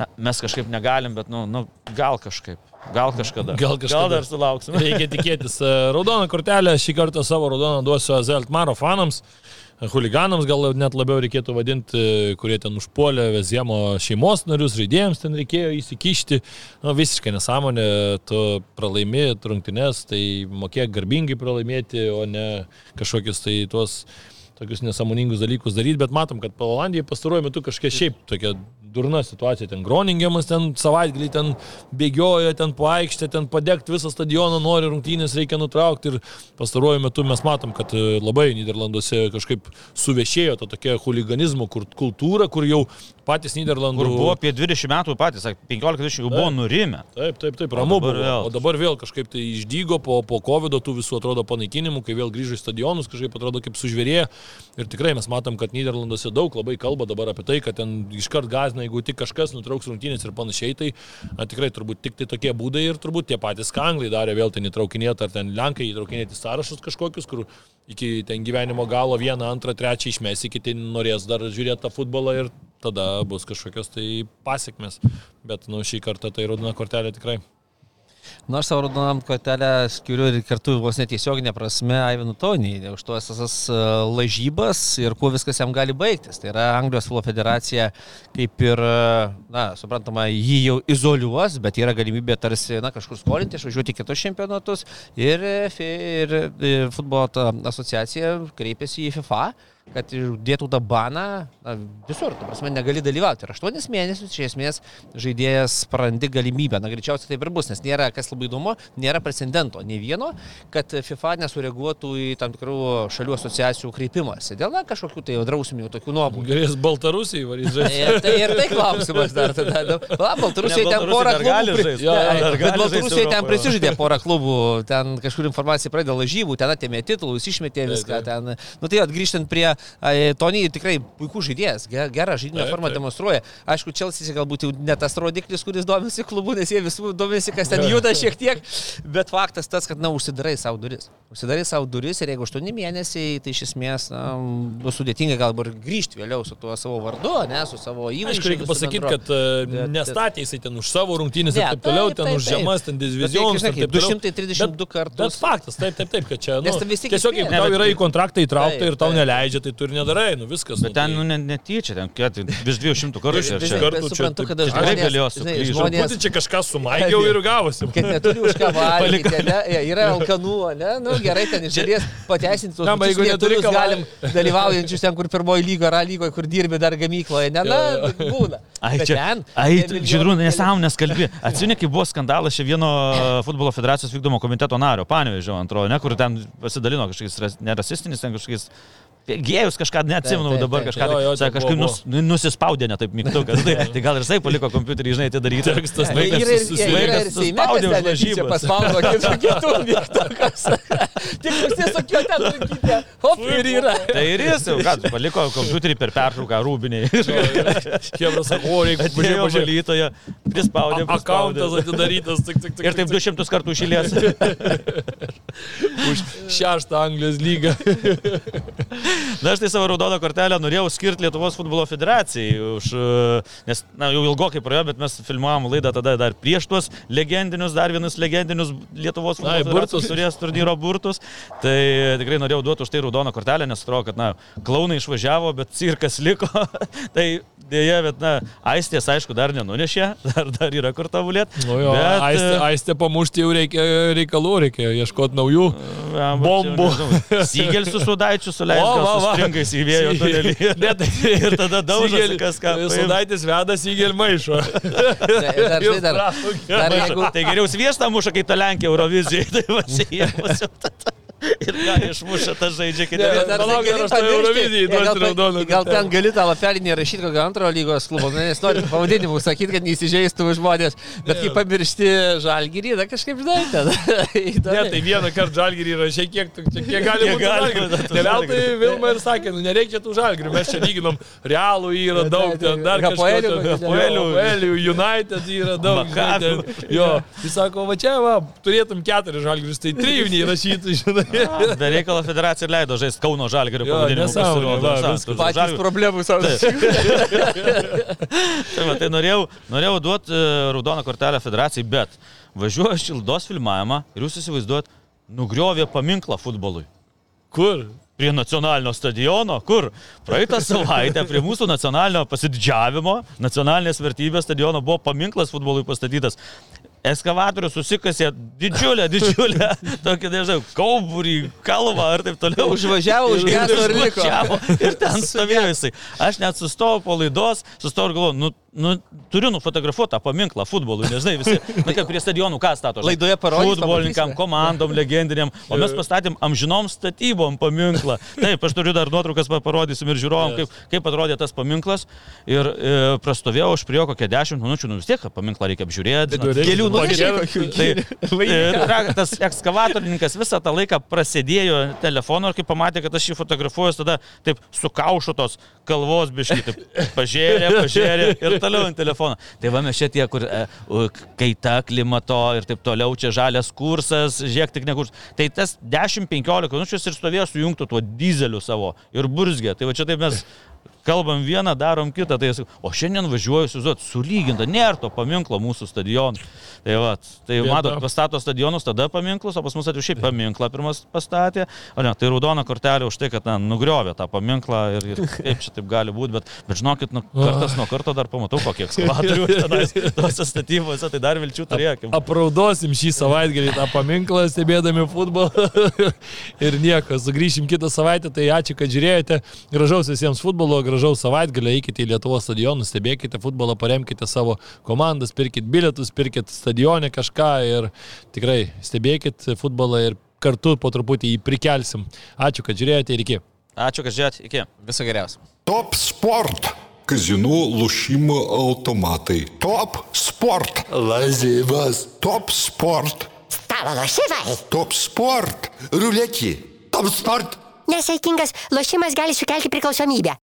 na, mes kažkaip negalim, bet nu, nu, gal kažkaip. Gal kažkada. Gal kažkada. Gal dar sulauksim. Reikia tikėtis. E, Raudoną kortelę šį kartą savo raudoną duosiu Zeltmaro fanams. Huliganams gal net labiau reikėtų vadinti, e, kurie ten užpuolė Vezėmo šeimos narius, žaidėjams ten reikėjo įsikišti. Nu, visiškai nesąmonė, tu pralaimi rungtynes, tai mokėk garbingai pralaimėti, o ne kažkokius tai tuos tokius nesąmoningus dalykus daryti, bet matom, kad Olandijai pastaruoju metu kažkiek šiaip tokia durna situacija, ten Groningiamas, ten savaitgalį ten bėgioja, ten po aikštę, ten padegti visą stadioną, nori rungtynės, reikia nutraukti ir pastaruoju metu mes matom, kad e, labai Niderlanduose kažkaip suvešėjo ta tokia huliganizmo kur- kultūra, kur jau patys Niderlandų... Kur buvo apie 20 metų patys, 15-20 jau buvo nurimę. Taip, taip, taip, ramu buvo. vėl. O dabar vėl kažkaip tai išdygo po, po COVID tų visų atrodo panaikinimų, kai vėl grįžo į stadionus, kažkaip atrodo kaip sužvėrėjo. Ir tikrai mes matom, kad Niderlanduose daug labai kalba dabar apie tai, kad ten iškart gazina, jeigu tik kažkas nutrauks rungtynės ir panašiai, tai a, tikrai turbūt tik tai tokie būdai ir turbūt tie patys kanglai darė vėl ten įtraukinėti, ar ten lenkai įtraukinėti sąrašus kažkokius, kur iki ten gyvenimo galo vieną, antrą, trečią išmesi, kiti norės dar žiūrėti tą futbolą ir tada bus kažkokios tai pasiekmes. Bet, nu, šį kartą tai raudona kortelė tikrai. Nors savo raudonam kortelę skiriu ir kartu vos netiesioginė prasme Aivinu Tonį už tuos visas e, lažybas ir kuo viskas jam gali baigtis. Tai yra Anglijos futbolo federacija kaip ir, e, na, suprantama, jį jau izoliuos, bet yra galimybė tarsi, na, kažkur skolinti, išvažiuoti kitus čempionatus ir, e, ir, ir futbolo asociacija kreipėsi į FIFA kad dėtų tą baną na, visur, tu prasme, negali dalyvauti. Ir aštuonis mėnesius iš esmės žaidėjas prarandi galimybę. Na, greičiausiai taip ir bus, nes nėra, kas labai įdomu, nėra precedento nei vieno, kad FIFA nesureaguotų į tam tikrų šalių asociacijų kreipimąsi dėl na, kažkokių tai drausminių tokių nuobaudų. Galės Baltarusijai varyti žaisti. Ir tai, ir tai klausimas dar tada. Nu, Va, Baltarusija Ne, ten porą klubų. pri- dar Bet gali žaist Baltarusija ten prisižaidė porą klubų, ten kažkur informacija pradėjo lažybų, ten atėmė titulus, išmetė viską. Ten. Nu tai atgrįžtant prie ai, Tony, tikrai puikus žaidėjas, ge- gerą žaidimo formą taip. demonstruoja. Aišku, Čelsis galbūt jau ne tas rodiklis, kuris domisi klubu, nes jie visų domisi, kas ten juda šiek tiek, bet faktas tas, kad, na, užsidarai savo duris. Užsidarai savo duris ir jeigu 8 mėnesiai, tai iš esmės, na, bus sudėtinga galbūt grįžti vėliau su tuo savo vardu, ne, su savo įvaizdžiu. Aišku, reikia pasakyti, kad Bet- nestatė jisai ten už savo rungtynės Ne, ir taip toliau, ten taip, už žemas, ten divizionus. reikia, ir taip žinai, toliau. 232 Bet- kartus. Bet faktas, taip, taip, taip, kad čia, nu, tiesiog jeigu tau yra į kontraktą įtraukta ir tau taip. Neleidžia, tai tu ir nedarai, nu viskas. Bet nu, ten, tai- nu, ne- netyčia, ten tai virš 200 kartų. Čia- 200 čia- kartų. Bet suprantu, čia kad galėjo žinai, suklyst. žmonės, čia kažką sumaigiau ir gavosi. kad neturi už ką valgyti, ne? Yra alkanų, ne? Nu, gerai, ten iš dalies pateisinti tuos Na, bet jeigu neturi ką galim dalyvaujančius ten, kur pirmoji lyga, yra lygoje, kur dirbi dar gamykloje, ne? Na, būna. Ai, Bet čia, ten, ai, žydrūnai, nesąmonės kalbė. Atsimeni, kai buvo skandalas čia vieno e, futbolo federacijos vykdomo komiteto nario, panevežio antrojo, ne, kur ten pasidalino kažkokiais ras- nerasistinis, ten kažkokiais Gėjus kažką neatsimenu dabar kažką, Jo, jo, tai, tai sakė, kažkaip nus, nu, nusispaudė ne taip mygtukas. Tai, tai gal ir jisai paliko kompiuterį, žinai, Yra laikas ir- susilaikęs. Seime, suspaudė lažybas. paspaudė kitų mygtukas. Tik užsisukio ten rankytę. Hop, ir yra. Tai ir jis jau, ką, paliko kompiuterį per pertrauką rūbiniai. Hebra sako, o reikia pažiūrėti. valytoje, prispaudė. Akauntas atidarytas. Ir taip 200 kartų išėlės. už šeštą Anglijos lygą. Na, aš tai savo raudoną kortelę norėjau skirti Lietuvos futbolo federacijai, už, e, nes, na, jau ilgokai praėjo, bet mes filmuavom laidą tada dar prieš tuos legendinius, dar vienus legendinius Lietuvos futbolo Ai, burtus. turės turnyro burtus. Tai tikrai norėjau duoti už tai raudoną kortelę, nes atrodo, kad, na, klaunai išvažiavo, bet cirkas liko. tai dėja, bet, na, aistės, aišku, dar nenunešė, dar, dar yra kur tobulėti. Nu jo, bet, aistė, e, aistė pamušti jau reikia reikalų, reikia ieškoti naujų. Ja, bombų. Sygel su sudaičiu O, suleidžia, va, va. stringais į vėjo tunelį. Ne, tai- ir tada daužasi kas ką. paims. Sudaitis vedas į gel maišą. Dar, žinai, dar, dar Maišo. jeigu, Tai geriau sviestą muša, kai ta Lenkija Eurovizijai, tai va jie pasiūta. Ir ką išmuša tą žaidžia, kai Ne, dar palauk, gali dar aš. Eurovizijai Ne, duosiu gal ten- raudoną Gal ten gali tą lapelį nerašyti kokio antro lygos klubo, nu, nes nori pavadinimų sakyti, kad neįsižeistų žmonės, bet kai pamiršti žalgyrį, da kažkaip žinai, ten. Ne, tai vieną kartą žalgyrį rašė, kiek, kiek gali Kiek būti gali žalgyrį. būti Ne veltui žalgirių. Vilma ir sakė, nu nereikia tų žalgirių, mes čia lyginom, realų yra daug, ten dar. Hapoelių United yra daug. Jo, jis sako, va čia, va, turėtum keturis žalgirius, tai trijų neįrašytų, žinai. Be reikalo federacija leido žaisti Kauno Žalgirio Jo, pavadinimu. Patys problemų savo. Tai, tai norėjau, norėjau duoti raudoną kortelę federacijai, bet važiuoju šildos filmavimą ir jūs įsivaizduot, nugriovė paminklą futbolui. Kur? Prie nacionalinio stadiono, kur praeitą savaitę prie mūsų nacionalinio pasididžiavimo, nacionalinės vertybės stadiono buvo paminklas futbolui pastatytas. Eskavatorius susikasė didžiulę, didžiulę, tokį, nežinau, kauburį, kalvą ar taip toliau. Užvažiavo, užgeso ir liko. Ir ten stovėjo jisai. Aš net sustojau po laidos, sustojau ir galvoju, nu, nu, turiu nufotografuoti tą paminklą futbolui, nežinai, visi, na kaip prie stadionų ką stato. Laidoje parodys, Futbolininkam, komandom, legendiniam, o mes pastatėm amžinom statybom paminklą. Taip, aš turiu dar nuotraukas, pa- parodysim ir žiūrovom, kaip, kaip atrodė tas paminklas. Ir e, prastovėjau aš prie jo kokią 10 minučių, nu vis tiek paminkla reikia apžiūrėti. Nu, Pageriau. nuotraukų. Tai, tas ekskavatorininkas visą tą laiką prasidėjo telefonu ir kai pamatė, kad aš jį fotografuoju, tada taip sukaušo tos kalvos biškai, taip pažiūrė, pažiūrė ir toliau ant telefono. Tai va mes čia tie, kur e, kaita klimato ir taip toliau, čia žalias kursas, žiūrėk tik ne kurs. Tai tas 10-15 minučių ir stovėjo sujungtų tuo dizeliu savo ir burzgė. Tai va čia taip mes kalbam vieną, darom kitą. Tai, sakau, o šiandien važiuoju, suzuot, sulyginta, nėra to paminklo mūsų stadionų. Tai, va, tai Vieta. matot, pastato stadionus, tada paminklus, o pas mus atvirkščiai paminklą pirmas pastatė. O ne, tai raudona kortelė už tai, kad na, nugriovė tą paminklą ir, ir kaip čia taip gali būti, bet, bet žinokit, nu, kartas nuo karto dar pamatau, kokie ekskavatorių tenais tose statybose, tai dar vilčių turėkim. Apraudosim šį savaitgalį tą paminklą, stebėdami futbolą. ir nieko, sugrįšim kitą savaitę. Tai ačiū, kad žiūrėjote. Gražaus visiems futbolo, gražaus gražaus savaitgalio, eikite į Lietuvos stadionus, stebėkite futbolą, paremkite savo komandas, pirkit bilietus, pirkit stadionę kažką ir tikrai stebėkit futbolą ir kartu po truputį jį prikelsim. Ačiū, kad žiūrėjote ir iki. Ačiū, kad žiūrėjote, iki. Viso geriausio. Top sport. Kazinų lošimo automatai. Top sport. Lazivas. Top sport. Stalo lošimai. Top sport. Ruletį. Top sport. Nesaikingas lošimas gali sukelti priklausomybę.